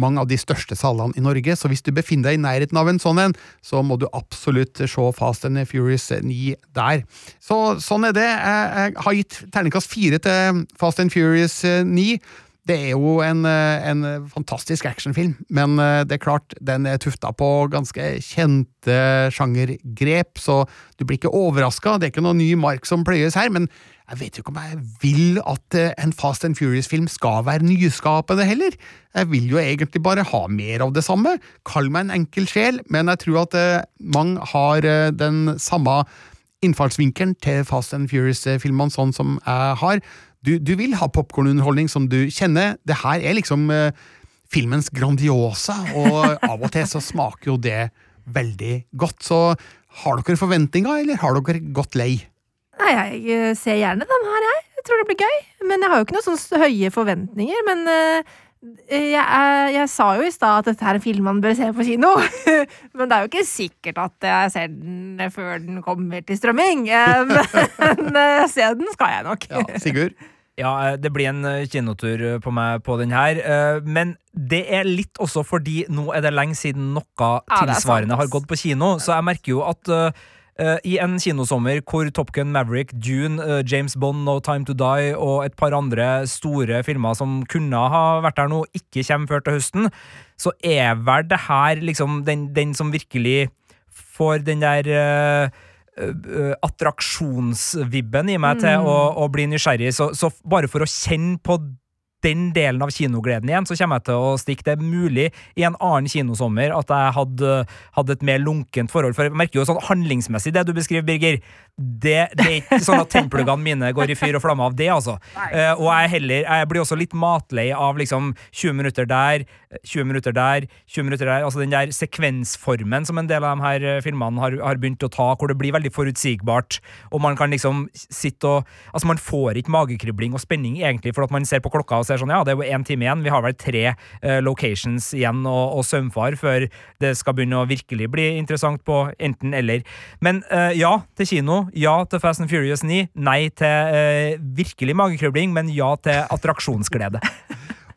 mange av de største salene i Norge, så hvis du befinner deg i nærheten av en sånn en, så må du absolutt se Fast and Furious 9 der. Så sånn er det. Jeg, har gitt terningkast fire til Fast and Furious 9. Det er jo en, en, fantastisk actionfilm, men det er klart, den er tufta på ganske kjente sjangergrep, så du blir ikke overraska. Det er ikke noe ny mark som pløyes her, men jeg vet jo ikke om jeg vil at eh, en Fast and Furious-film skal være nyskapende heller. Jeg vil jo egentlig bare ha mer av det samme. Kall meg en enkel sjel, men jeg tror at eh, mange har eh, den samme innfallsvinkelen til Fast and Furious-filmene, sånn som jeg har. Du, du vil ha popkornunderholdning som du kjenner. Det her er liksom filmens Grandiosa, og av og til så smaker jo det veldig godt. Så har dere forventninger, eller har dere gått lei? Nei, jeg eh, ser gjerne dem her, jeg. Jeg tror det blir gøy. Men jeg har jo ikke noen sånne høye forventninger. Men uh, jeg, jeg, jeg, sa jo i stad at dette er en film man bør se på kino. *laughs* men det er jo ikke sikkert at jeg ser den før den kommer til strømming. men *laughs* se den skal jeg nok. ja, Sigurd? *laughs* Ja, det blir en kinotur på meg på den her. Men det er litt også fordi nå er det lenge siden noe tilsvarende har gått på kino, så jeg merker jo at Uh, I en kinosommer hvor Top Gun Maverick, Dune, uh, James Bond, No Time To Die og et par andre store filmer som kunne ha vært der nå, ikke kommer før til høsten, så er vel det her liksom den, den som virkelig får den der uh, attraksjonsvibben i meg mm. til å, å, bli nysgjerrig. Så, så bare for å kjenne på den delen av kinogleden igjen, så kommer jeg til å stikke. Det er mulig i en annen kinosommer at jeg hadde, hadde et mer lunkent forhold. For jeg merker jo sånn handlingsmessig det du beskriver, Birger. Det, det er ikke sånn at tempelgene mine går i fyr og flamme av det, altså. Uh, og jeg, heller, jeg blir også litt matlei av liksom 20 minutter der, 20 minutter der, 20 minutter der. Altså den der sekvensformen som en del av de her eh, filmene har, har begynt å ta, hvor det blir veldig forutsigbart, og man kan liksom sitte og Altså, man får ikke magekribling og spenning, egentlig, for at man ser på klokka og ser sånn, ja, det er jo én time igjen, vi har vel tre uh, locations igjen og, og søvnfar før det skal begynne å virkelig bli interessant på enten eller. Men uh, ja til kino, ja til Fast and Furious 9, nei til eh, virkelig magekrøbling, men ja til attraksjonsglede. *laughs*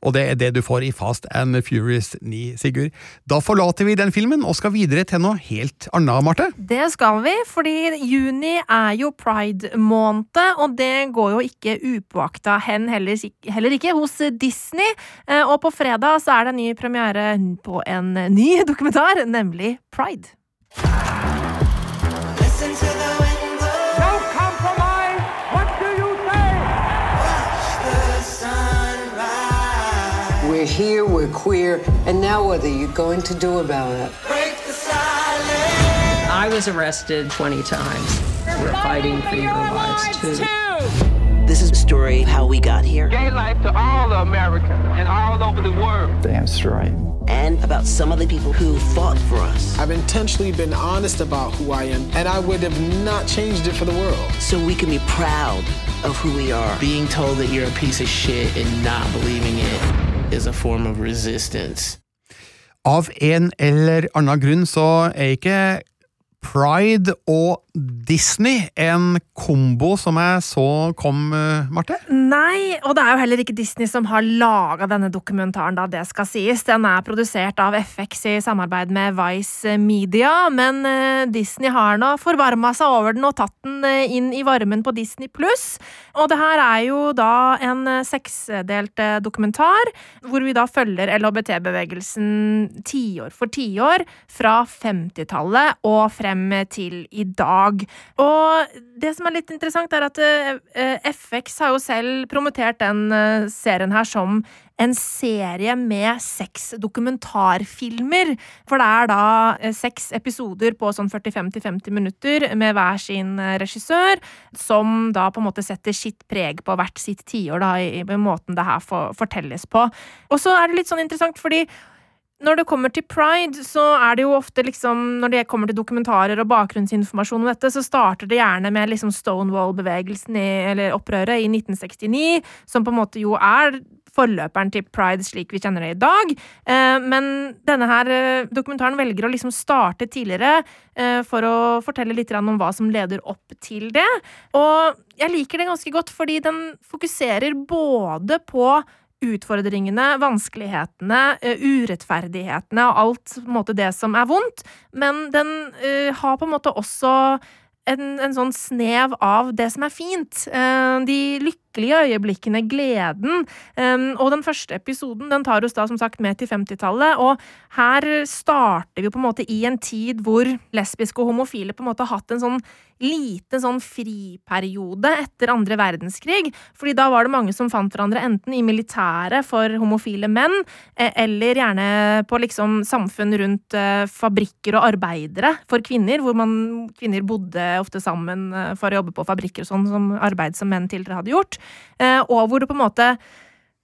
Og det er det du får i Fast and Furious 9, Sigurd. Da forlater vi den filmen og skal videre til noe helt annet, Marte. Det skal vi, fordi juni er jo pride-måned, og det går jo ikke upåakta hen, heller, heller ikke hos Disney. Eh, og på fredag så er det en ny premiere på en ny dokumentar, nemlig Pride. Listen to the We're here, we're queer, and now what are you going to do about it? I was arrested 20 times. We're fighting for your lives, too. This is a story of how we got here. Gay life to all Americans and all over the world. Damn straight. And about some of the people who fought for us. I've intentionally been honest about who I am, and I would have not changed it for the world. So we can be proud of who we are. Being told that you're a piece of shit and not believing it is a form of resistance. Av en eller annen grunn så er ikke Pride og Disney en kombo som jeg så kom, eh, Marte? Nei, og det er jo heller ikke Disney som har laga denne dokumentaren, da det skal sies. Den er produsert av FX i samarbeid med Vice Media, men eh, Disney har nå forvarma seg over den og tatt den eh, inn i varmen på Disney pluss. Og det her er jo da en seksdelt dokumentar, hvor vi da følger LHBT-bevegelsen tiår for tiår, fra 50-tallet og frem til i dag. Og det som er litt interessant, er at eh, FX har jo selv promotert den eh, serien her som en serie med seks dokumentarfilmer. For det er da eh, seks episoder på sånn 45-50 minutter med hver sin eh, regissør, som da på en måte setter sitt preg på hvert sitt tiår, da, i, i måten det her for, fortelles på. Og så er det litt sånn interessant, fordi når det kommer til pride, så er det jo ofte liksom Når det kommer til dokumentarer og bakgrunnsinformasjon om dette, så starter det gjerne med liksom Stonewall-bevegelsen, eller opprøret, i 1969, som på en måte jo er forløperen til pride slik vi kjenner det i dag. Eh, men denne her eh, dokumentaren velger å liksom starte tidligere eh, for å fortelle litt om hva som leder opp til det. Og jeg liker det ganske godt fordi den fokuserer både på utfordringene, vanskelighetene, urettferdighetene og alt måte, det som er vondt, men den uh, har på en måte også en, en, sånn snev av det som er fint. Uh, de lykkelige øyeblikkene, gleden. Og den første episoden den tar oss da som sagt med til 50-tallet, og her starter vi på en måte i en tid hvor lesbiske og homofile på en måte har hatt en sånn liten sånn friperiode etter andre verdenskrig. fordi da var det mange som fant hverandre enten i militæret for homofile menn, eh, eller gjerne på liksom samfunn rundt eh, fabrikker og arbeidere for kvinner, hvor man, kvinner bodde ofte sammen eh, for å jobbe på fabrikker og sånn, som arbeid som menn tidligere hadde gjort. Og hvor det på en måte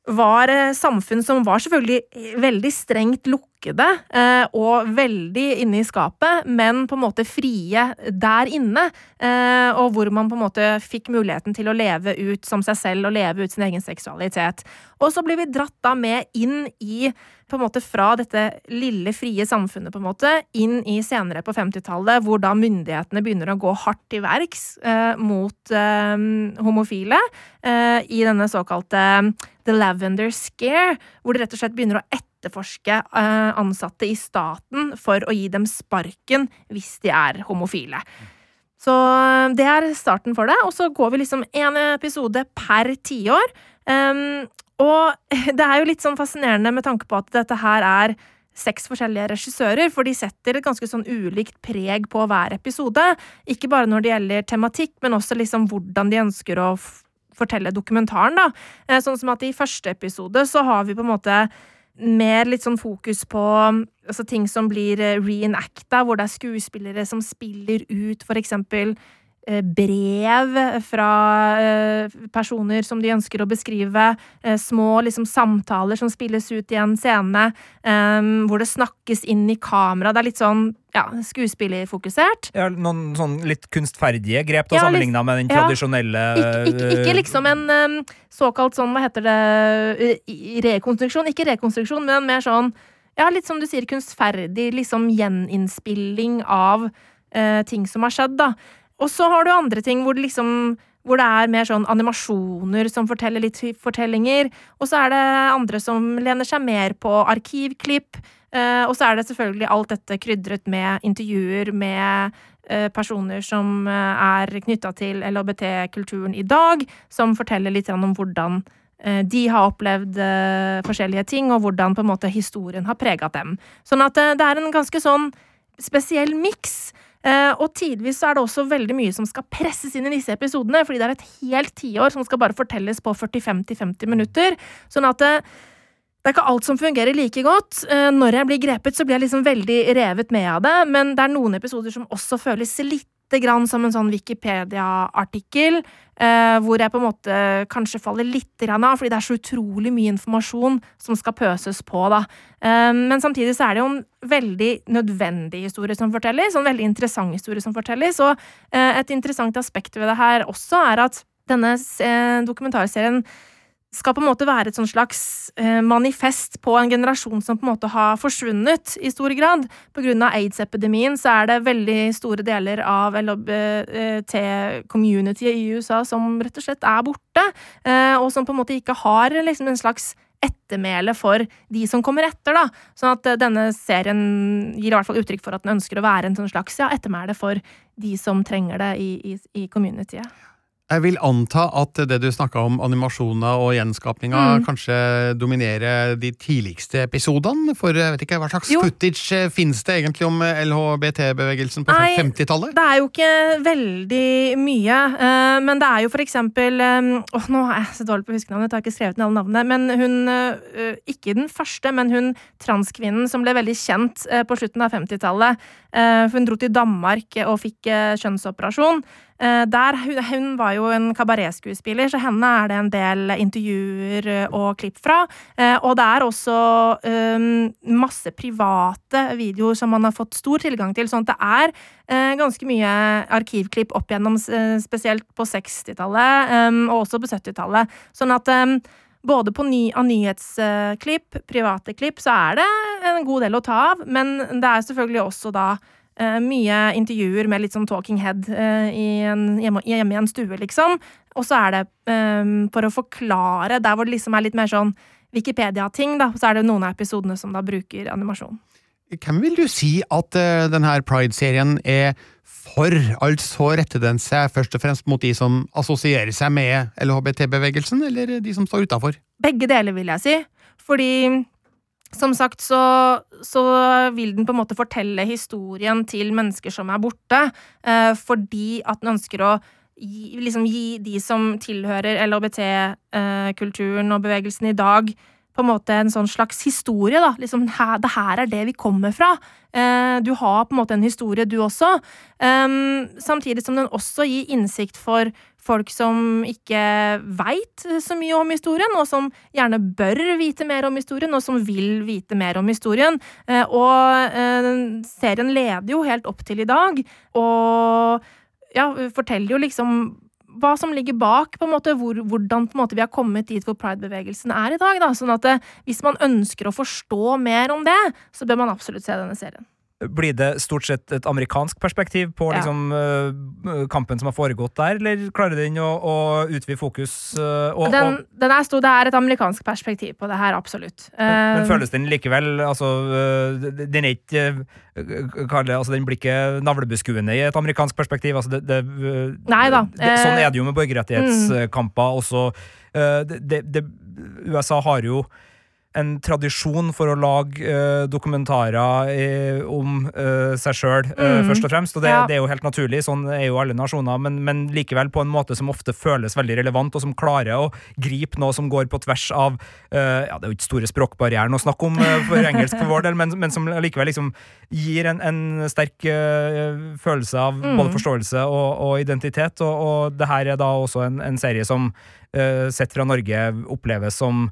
var samfunn som var selvfølgelig veldig strengt lukkede eh, og veldig inne i skapet, men på en måte frie der inne. Eh, og hvor man på en måte fikk muligheten til å leve ut som seg selv og leve ut sin egen seksualitet. Og så blir vi dratt da med inn i på en måte fra dette lille, frie samfunnet på en måte, inn i senere på 50-tallet, hvor da myndighetene begynner å gå hardt til verks eh, mot eh, homofile eh, i denne såkalte The Lavender Scare, hvor de rett og slett begynner å etterforske eh, ansatte i staten for å gi dem sparken hvis de er homofile. Så eh, det er starten for det, og så går vi liksom én episode per tiår. Um, og *laughs* det er jo litt sånn fascinerende med tanke på at dette her er seks forskjellige regissører, for de setter et ganske sånn ulikt preg på hver episode. Ikke bare når det gjelder tematikk, men også liksom hvordan de ønsker å fortelle dokumentaren, da. Eh, sånn som at i første episode så har vi på en måte mer litt sånn fokus på altså, ting som blir eh, reenacta, hvor det er skuespillere som spiller ut for eksempel brev fra eh, personer som de ønsker å beskrive. Små liksom, samtaler som spilles ut i en scene, hvor det snakkes inn i kamera. Det er litt sånn ja, skuespillerfokusert. Ja, noen sånn litt kunstferdige grep, da, ja, sammenligna med den tradisjonelle ja, ikke, ikke, ikke, liksom en um, såkalt sånn, hva heter det, rekonstruksjon. Ikke rekonstruksjon, men mer sånn ja, litt som du sier, kunstferdig liksom gjeninnspilling av uh, ting som har skjedd, da. Og så har du andre ting hvor det liksom hvor det er mer sånn animasjoner som forteller litt fortellinger. Og så er det andre som lener seg mer på arkivklipp. Uh, og så er det selvfølgelig alt dette krydret med intervjuer med uh, personer som uh, er knytta til LHBT-kulturen i dag, som forteller litt om hvordan de har opplevd forskjellige ting, og hvordan på en måte historien har prega dem. Sånn at det er en ganske sånn spesiell miks. Og tidvis er det også veldig mye som skal presses inn i disse episodene, fordi det er et helt tiår som skal bare fortelles på 45-50 minutter. Sånn at det er ikke alt som fungerer like godt. Eh, når jeg blir grepet, så blir jeg liksom veldig revet med av det, men det er noen episoder som også føles lite grann som en sånn Wikipedia-artikkel, eh, hvor jeg på en måte kanskje faller litt grann av, fordi det er så utrolig mye informasjon som skal pøses på, da. Eh, men samtidig så er det jo en veldig nødvendig historie som fortelles, en veldig interessant historie som fortelles, og et interessant aspekt ved det her også er at denne dokumentarserien skal på en måte være et slags eh, manifest på en generasjon som på en måte har forsvunnet i stor grad. Av aids-epidemien så er det veldig store deler av LHBT-communityet i USA som rett og slett er borte, eh, og som på en måte ikke har liksom en slags ettermæle for de som kommer etter, da. Sånn at eh, denne serien gir i hvert fall uttrykk for at den ønsker å være en sånn slags ja, ettermæle for de som trenger det i, i, i communityet. Jeg vil anta at det du snakka om, animasjoner og gjenskapninga, Mm. kanskje dominerer de tidligste episodene? For jeg vet ikke, hva slags Jo. footage eh, finnes det egentlig om eh, LHBT-bevegelsen på 50-tallet? Det er jo ikke veldig mye, eh, men det er jo for eksempel Åh, nå er jeg så dårlig på å huske navnet, jeg har ikke skrevet ned alle navnene. Men hun, ikke den første, men hun transkvinnen som ble veldig kjent på slutten av 50-tallet. eh, hun dro til Danmark og fikk kjønnsoperasjon. Eh, Der, hun, var jo en kabaretskuespiller, så henne er det en del intervjuer eh, og klipp fra. Eh, Og det er også masse private videoer som man har fått stor tilgang til, sånn at det er ganske mye arkivklipp opp gjennom, spesielt på 60-tallet eh, og også på 70-tallet. Sånn at både på ny, av nyhetsklipp, private klipp, så er det en god del å ta av, men det er selvfølgelig også da mye intervjuer med litt sånn talking head eh, i en, hjemme, hjemme i en stue, liksom. Og så er det eh, for å forklare der hvor det liksom er litt mer sånn Wikipedia-ting, da, så er det noen av episodene som da bruker animasjon. Hvem vil du si at uh, denne Pride-serien er for? Altså retter den seg først og fremst mot de som assosierer seg med LHBT-bevegelsen, eller de som står utafor? Begge deler, vil jeg si. Fordi som sagt så, så vil den på en måte fortelle historien til mennesker som er borte, eh, fordi at den ønsker å gi, liksom gi de som tilhører LHBT-kulturen og bevegelsen i dag, på en måte en sånn slags historie, da. Liksom, det her er det vi kommer fra. Eh, du har på en måte en historie, du også. Um, samtidig som den også gir innsikt for folk som ikke veit så mye om historien, og som gjerne bør vite mer om historien, og som vil vite mer om historien. Eh, og eh, serien leder jo helt opp til i dag, og ja, forteller jo liksom hva som ligger bak, på en måte, hvor, hvordan på en måte, vi har kommet dit hvor pride-bevegelsen er i dag. Da. Sånn at eh, hvis man ønsker å forstå mer om det, så bør man absolutt se denne serien. Blir det stort sett et amerikansk perspektiv på Ja. liksom, uh, kampen som har foregått der, eller klarer den å, å utvide fokus? Uh, og, Den, og, den er stor, det er et amerikansk perspektiv på det her, absolutt. men men føles den likevel altså, Den er ikke øh, altså, Den blir ikke navlebeskuende i et amerikansk perspektiv. Altså, det, det, Nei da, Det, sånn eh, er det jo med borgerrettighetskamper også. Det, det, det, USA har jo en tradisjon for å lage uh, dokumentarer i, om uh, seg sjøl, Mm. først og fremst. Og det, Ja. det er jo helt naturlig, sånn er jo alle nasjoner, men, men likevel på en måte som ofte føles veldig relevant, og som klarer å gripe noe som går på tvers av Ja, det er jo ikke store språkbarrieren å snakke om for *laughs* engelsk for vår del, men, men som likevel liksom gir en, en sterk følelse av Mm. både forståelse og, og identitet, og, og det her er da også en, en serie som sett fra Norge oppleves som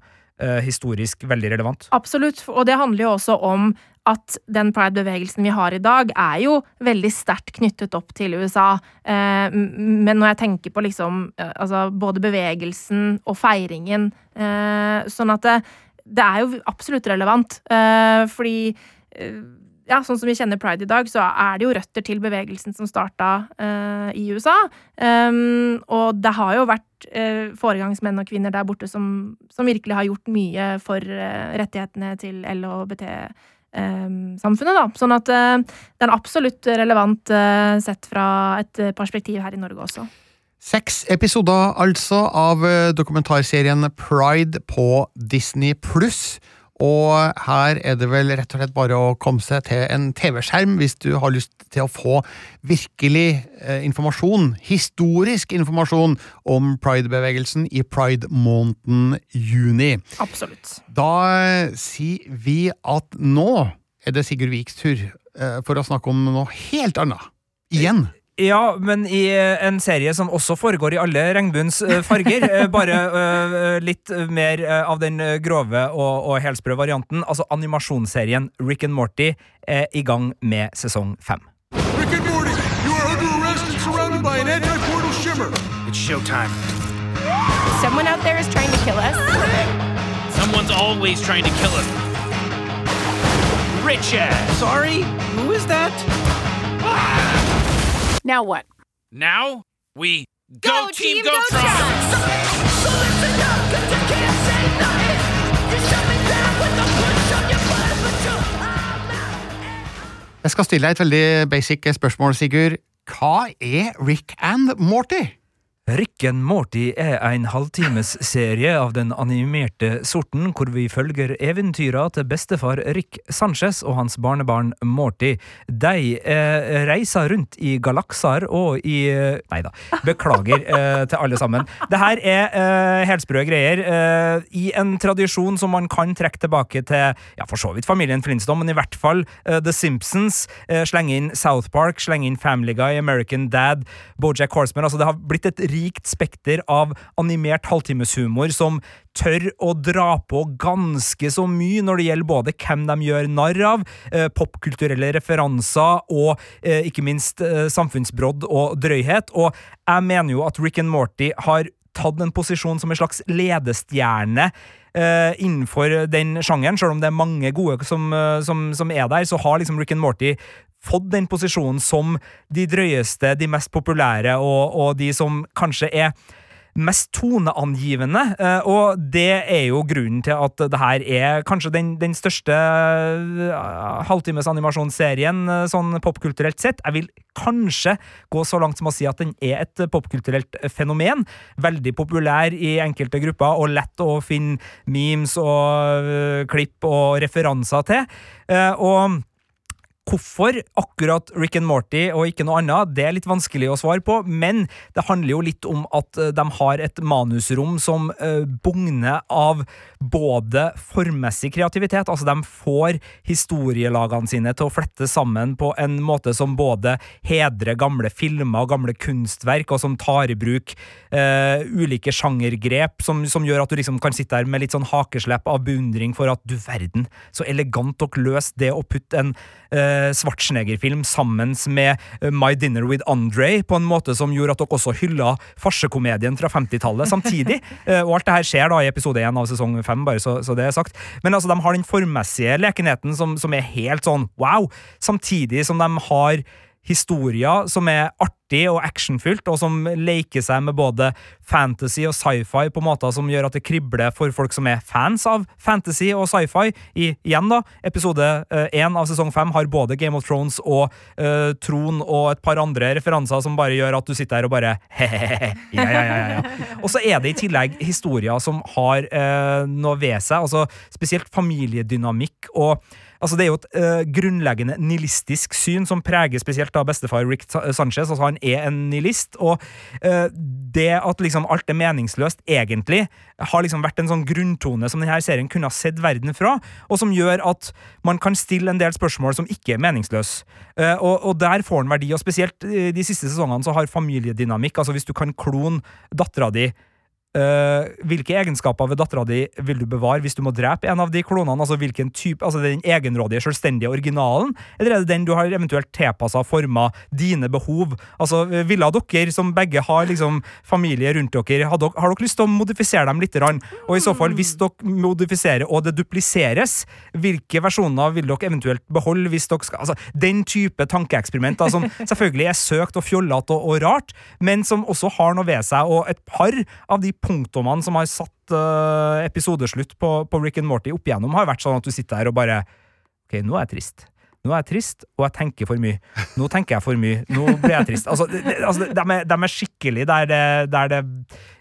historisk veldig relevant. Absolutt, og det handler jo også om at den pride-bevegelsen vi har i dag, er jo veldig sterkt knyttet opp til USA. Eh, men når jeg tenker på liksom eh, altså både bevegelsen og feiringen eh, Sånn at det, det er jo absolutt relevant. Eh, fordi eh, ja, sånn som vi kjenner pride i dag, så er det jo røtter til bevegelsen som starta uh, i USA. Um, og det har jo vært uh, foregangsmenn og -kvinner der borte som, som virkelig har gjort mye for uh, rettighetene til LHBT-samfunnet, da. Sånn at det er absolutt relevant sett fra et perspektiv her i Norge også. Seks episoder altså av dokumentarserien Pride på Disney pluss. Og her er det vel rett og slett bare å komme seg til en TV-skjerm hvis du har lyst til å få virkelig eh, informasjon, historisk informasjon, om pride-bevegelsen i pride-måneden juni. Absolutt. Da sier vi at nå er det Sigurd Viks tur eh, for å snakke om noe helt annet. Igjen. Ja, men i eh, en serie som også foregår i alle regnbuens eh, farger. eh, Bare litt mer av den grove og, og helsprø varianten. Altså animasjonsserien Rick and Morty er i gang med sesong fem. Rick and Morty, you are under arrest and surrounded by an anti-portal shimmer. It's showtime. Someone out there is trying to kill us. Someone's always trying to kill us. Rich ass. Sorry? Who is that? Now what? Now we go, go Team, team Go so, so listen up, a! Jeg skal stille deg et veldig basic spørsmål, Sigurd. Hva er Rick and Morty? Rick and Morty er en halvtimesserie av den animerte sorten, hvor vi følger eventyra til bestefar Rick Sanchez og hans barnebarn Morty. De eh, reiser rundt i galakser og i eh, Nei da, beklager eh, til alle sammen. Det her er eh, helt sprø greier. eh, I en tradisjon som man kan trekke tilbake til ja, for så vidt familien Flintstone, men i hvert fall eh, The Simpsons. eh, slenge inn South Park, slenge inn Family Guy, American Dad, Bojack Horseman. Altså, det har blitt et rikt spekter av animert halvtimeshumor som tør å dra på ganske så mye når det gjelder både hvem de gjør narr av, eh, popkulturelle referanser og eh, ikke minst eh, samfunnsbrodd og drøyhet. Og jeg mener jo at Rick and Morty har tatt en posisjon som en slags ledestjerne innenfor den sjangeren. Selv om det er mange gode som, som, som er der, så har liksom Rick and Morty fått den posisjonen som de drøyeste, de mest populære, og, og de som kanskje er mest toneangivende, eh, og det er jo grunnen til at det her er kanskje den, den største uh, halvtimes animasjonsserien eh, sånn popkulturelt sett. Jeg vil kanskje gå så langt som å si at den er et popkulturelt fenomen. Veldig populær i enkelte grupper, og lett å finne memes og klipp og referanser til. Og Hvorfor akkurat Rick and Morty og ikke noe annet, det er litt vanskelig å svare på, men det handler jo litt om at eh, de har et manusrom som uh, bugner av både formmessig kreativitet, altså de får historielagene sine til å flette sammen på en måte som både hedrer gamle filmer og gamle kunstverk, og som tar i bruk uh, ulike sjangergrep, som, som, gjør at du liksom kan sitte der med litt sånn hakeslepp av beundring for at du verden, så elegant dere løste det å putte en uh, Schwarzenegger-film sammen med My Dinner with Andre, på en måte som gjorde at dere også hylla farsekomedien fra 50-tallet samtidig. *laughs* og alt det her skjer da i episode 1 av sesong 5, bare så, så, det er sagt. Men altså, de har den formmessige lekenheten som, som er helt sånn wow, samtidig som de har historier som er artig og actionfylt, og som leker seg med både fantasy og sci-fi på måter som gjør at det kribler for folk som er fans av fantasy og sci-fi. Igjen, da, episode én uh, av sesong fem har både Game of Thrones og uh, Tron og et par andre referanser som bare gjør at du sitter her og bare *laughs* he-he-he. Ja, ja, ja, ja. Og så er det i tillegg historier som har uh, noe ved seg, altså spesielt familiedynamikk og Altså, det er jo et uh, grunnleggende nihilistisk syn som preger spesielt da bestefar Rick Sanchez. Altså, han er en nihilist, og uh, det at liksom alt er meningsløst, egentlig, har liksom vært en sånn grunntone som denne serien kunne ha sett verden fra, og som gjør at man kan stille en del spørsmål som ikke er meningsløse. Uh, og, og, der får han verdi, og spesielt de siste sesongene så har familiedynamikk, altså hvis du kan klone dattera di Uh, hvilke egenskaper ved dattera di vil du bevare hvis du må drepe en av de klonene? Altså hvilken type, altså Den egenrådige, selvstendige originalen, eller er det den du har eventuelt tilpassa forma dine behov? Altså, Ville dere, som begge har liksom familie rundt dere, har dere, har dere lyst til å modifisere dem litt? Og i så fall, hvis dere modifiserer og det dupliseres, hvilke versjoner vil dere eventuelt beholde? hvis dere skal, altså Den type tankeeksperimenter som selvfølgelig er søkt og fjollete og, og rart, men som også har noe ved seg, og et par av de punktumene som har satt uh, episodeslutt på, på, Rick and Morty opp igjennom, har vært sånn at du sitter her og bare Ok, nå er jeg trist. Nå er jeg trist, og jeg tenker for mye. Nå tenker jeg for mye. Nå blir jeg trist. Altså, de, altså, de, er, de er, skikkelig der det, der det,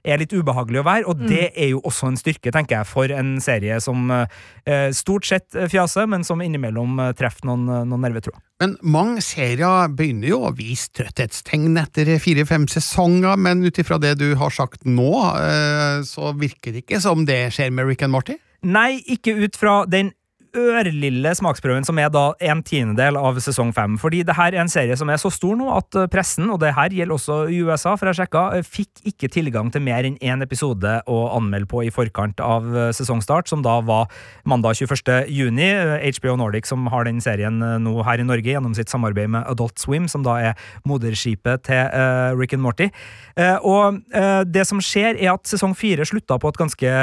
er litt ubehagelig å være, og mm. det er jo også en styrke, tenker jeg, for en serie som eh, stort sett fjaser, men som innimellom uh, treffer noen, noen nervetråder. Men mange serier begynner jo å vise trøtthetstegn etter fire-fem sesonger, men ut ifra det du har sagt nå, eh, så virker det ikke som det skjer med Rick and Morty? Nei, ikke ut fra den ørlille smaksprøven som er da en tiendedel av sesong fem. Fordi det her er en serie som er så stor nå at eh, pressen, og det her gjelder også i USA, for jeg sjekka, eh, fikk ikke tilgang til mer enn én episode å anmelde på i forkant av eh, sesongstart, som da var mandag 21. juni. HBO Nordic som har den serien nå her i Norge gjennom sitt samarbeid med Adult Swim, som da er moderskipet til uh, Rick and Morty. Uh, og uh, det som skjer, er at sesong fire slutta på et ganske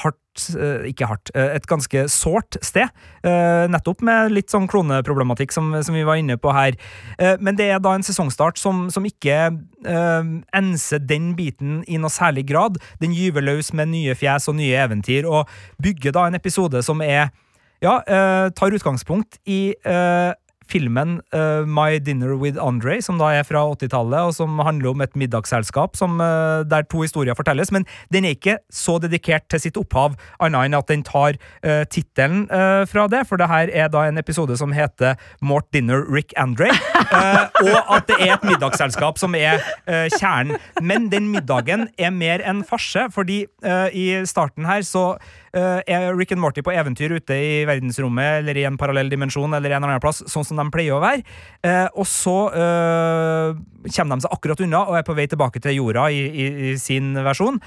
hardt ikke hardt, et ganske sårt sted. Nettopp med litt sånn kloneproblematikk som, som, vi var inne på her. Men det er da en sesongstart som, som ikke enser den biten i noe særlig grad. Den gyver løs med nye fjes og nye eventyr, og bygger da en episode som er ja, tar utgangspunkt i filmen uh, My Dinner with Andre, som da er fra 80-tallet, og som handler om et middagsselskap som, uh, der to historier fortelles. Men den er ikke så dedikert til sitt opphav, annet enn at den tar uh, tittelen uh, fra det. For det her er da en episode som heter Mort Dinner Rick Andre. *laughs* og at det er et middagsselskap som er kjernen. Men den middagen er mer en farse, fordi i starten her så er Rick and Morty på eventyr ute i verdensrommet eller i en parallell dimensjon eller en annen plass, sånn som de pleier å være. Eh, og så eh, kommer de seg akkurat unna og er på vei tilbake til jorda i, i, i sin versjon.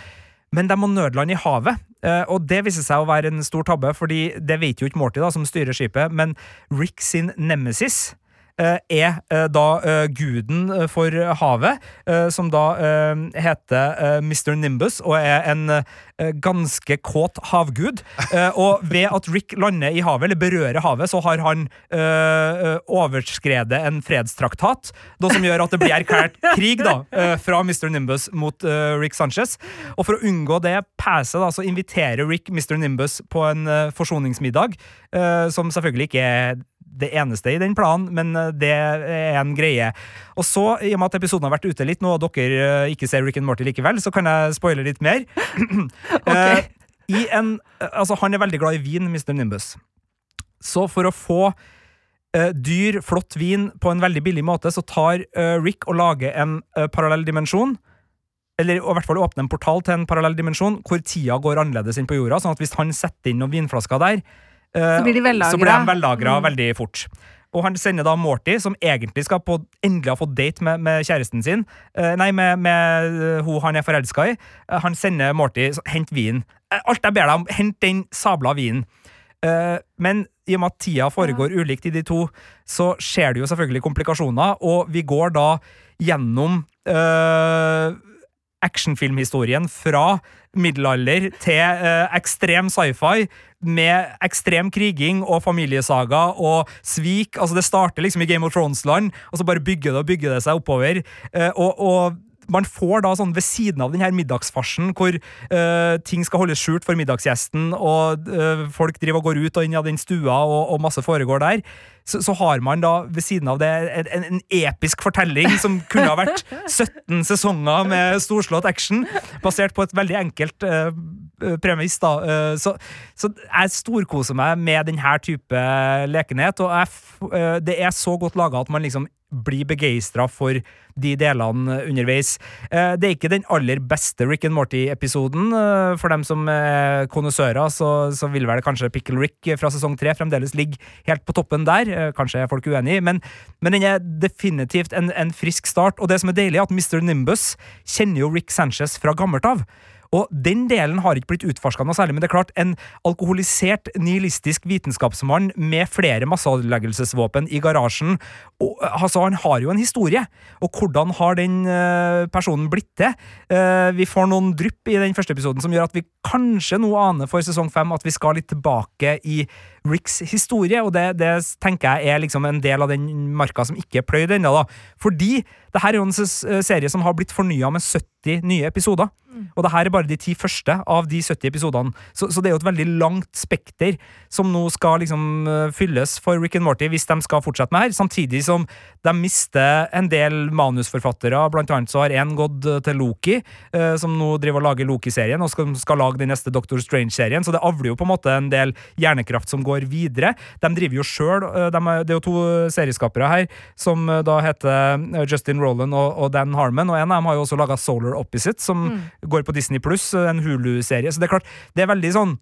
Men de må nødlande i havet, eh, og det viser seg å være en stor tabbe, fordi det vet jo ikke Morty, da, som styrer skipet, men Rick sin nemesis er eh, da eh, guden eh, for havet, eh, som da eh, heter eh, Mr. Nimbus, og er en eh, ganske kåt havgud. *laughs* Eh, og ved at Rick lander i havet, eller berører havet, så har han eh, eh, overskredet en fredstraktat, noe som gjør at det blir erklært krig da, eh, fra Mr. Nimbus mot eh, Rick Sanchez. Og for å unngå det pæset, da, så inviterer Rick Mr. Nimbus på en eh, forsoningsmiddag, eh, som selvfølgelig ikke er det eneste i den planen, men eh, det er en greie. Og så, i og med at episoden har vært ute litt nå, og dere eh, ikke ser Rick and Morty likevel, så kan jeg spoile litt mer. *clears throat* okay. i en, altså, han er veldig glad i vin, Mr. Nimbus. Så for å få dyr, flott vin på en veldig billig måte, så tar uh, Rick og lager en parallell dimensjon. Eller i hvert fall åpne en portal til en parallell dimensjon hvor tida går annerledes inn på jorda. sånn at hvis han setter inn noen vinflasker der, Så blir de vellagra. så blir de vellagra Mm. veldig fort. Og han sender da Morty, som egentlig skal på, endelig ha fått date med, med kjæresten sin, eh, nei, med, med eh, hun han er forelska i. Eh, han sender Morty Hent vin. Eh, alt jeg ber deg om, hent den sabla vinen. Eh, men i og med at tida foregår ulikt i de to, så skjer det jo selvfølgelig komplikasjoner, og vi går da gjennom eh, actionfilmhistorien fra middelalder til eh, ekstrem sci-fi med ekstrem kriging og familiesaga og svik. Altså Det starter liksom i Game of Thrones-land, og så bare bygger det og bygger det seg oppover. Eh, og, og man får da sånn ved siden av den her middagsfarsen hvor uh, ting skal holdes skjult for middagsgjesten, og uh, folk driver og går ut og inn av den stua, og, og masse foregår der, så, så har man da ved siden av det en, en, episk fortelling som kunne ha vært 17 sesonger med storslått action, basert på et veldig enkelt uh, premiss. da. Så, så jeg storkoser meg med denne type lekenhet, og jeg, det er så godt laga at man liksom blir begeistra for de delene underveis. Eh, Det er ikke den aller beste Rick and Morty-episoden. Eh, For dem som er konnoissører, så, så vil vel kanskje Pickle Rick fra sesong tre fremdeles ligge helt på toppen der. Eh, Kanskje er folk uenig, men, men den er definitivt en, en frisk start. Og det som er deilig, er at Mr. Nimbus kjenner jo Rick Sanchez fra gammelt av. Og den delen har ikke blitt utforska noe særlig, men det er klart, en alkoholisert, nihilistisk vitenskapsmann med flere masseødeleggelsesvåpen i garasjen og, altså, Han har jo en historie, og hvordan har den uh, personen blitt til? Uh, vi får noen drypp i den første episoden som gjør at vi kanskje nå aner for sesong fem at vi skal litt tilbake i Ricks historie, og det, det tenker jeg er liksom en del av den marka som ikke er pløyd ennå. Fordi det her er jo en serie som har blitt fornya med 70 nye episoder. Og det her er bare de ti første av de 70 episodene. Så, så det er jo et veldig langt spekter som nå skal liksom eh, fylles for Rick and Morty hvis de skal fortsette med her, samtidig som de mister en del manusforfattere. Blant annet så har én gått eh, til Loki, eh, som nå driver og lager Loki-serien, og skal, skal lage den neste Doctor Strange-serien, så det avler jo på en måte en del hjernekraft som går videre. De driver jo sjøl Det er jo to serieskapere her som eh, da heter eh, Justin Roland og, og Dan Harmon, og en av dem har jo også laga Solar Opposite, som går på Disney Pluss, en Hulu-serie. Så det er klart, det er veldig sånn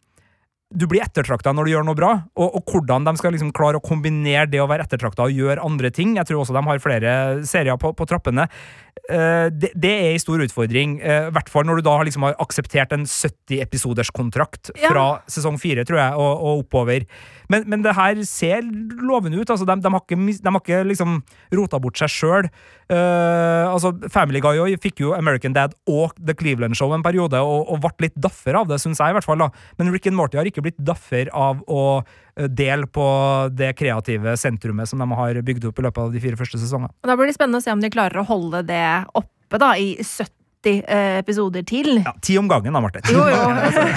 du blir ettertrakta når du gjør noe bra, og, og hvordan de skal liksom klare å kombinere det å være ettertrakta og gjøre andre ting. Jeg tror også de har flere serier på, på trappene. Uh, det, det er en stor utfordring, i uh, hvert fall når du da har liksom har akseptert en 70-episoders kontrakt Ja. fra sesong fire, tror jeg, og, og oppover. Men, men det her ser lovende ut. altså De, de, har, ikke, de har ikke liksom rota bort seg sjøl. altså Family Guy også fikk jo American Dad og The Cleveland Show en periode, og, og ble litt daffer av det, syns jeg i hvert fall. da. Men Rick and Morty har ikke blitt daffer av å eh, dele på det kreative sentrumet som de har bygd opp i løpet av de fire første sesongene. Da blir det spennende å se om de klarer å holde det oppe da, i 70 eh, episoder til. Ja, Ti om gangen, da, Marte. Jo, jo.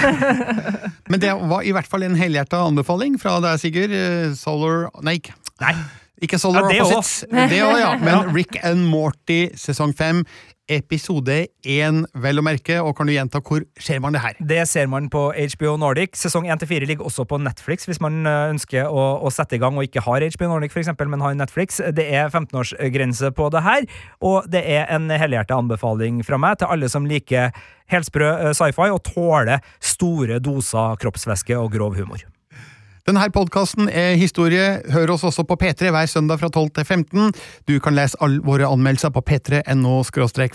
*laughs* *laughs* Men det var i hvert fall en helhjerta anbefaling fra deg, Sigurd. Eh, Solar Nei. Nei. Ikke Solar Ja, det Opposites. også. Det òg, ja. Men *laughs* Rick and Morty sesong fem, episode én, vel å merke. Og kan du gjenta hvor ser man det her? Det ser man på HBO Nordic. Sesong 1-4 ligger også på Netflix, hvis man eh, ønsker å, å sette i gang og ikke har HBO Nordic, for eksempel, men har Netflix. Det er 15-årsgrense på det her, og det er en helhjertet anbefaling fra meg til alle som liker helsprø eh, sci-fi og tåler store doser kroppsvæske og grov humor. Denne podkasten er historie. Hør oss også på P3 hver søndag fra 12 til 15. Du kan lese alle våre anmeldelser på p3.no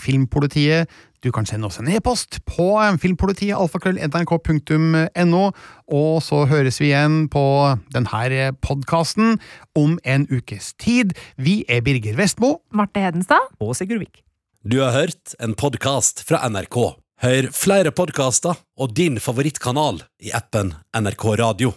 filmpolitiet. Du kan sende oss en e-post på filmpolitiet alfakrøll.nrk.no. Og så høres vi igjen på denne podkasten om en ukes tid. Vi er Birger Vestmo. Marte Hedenstad. Og Sigurd Vik. Du har hørt en podkast fra NRK. Hør flere podkaster og din favorittkanal i appen NRK Radio.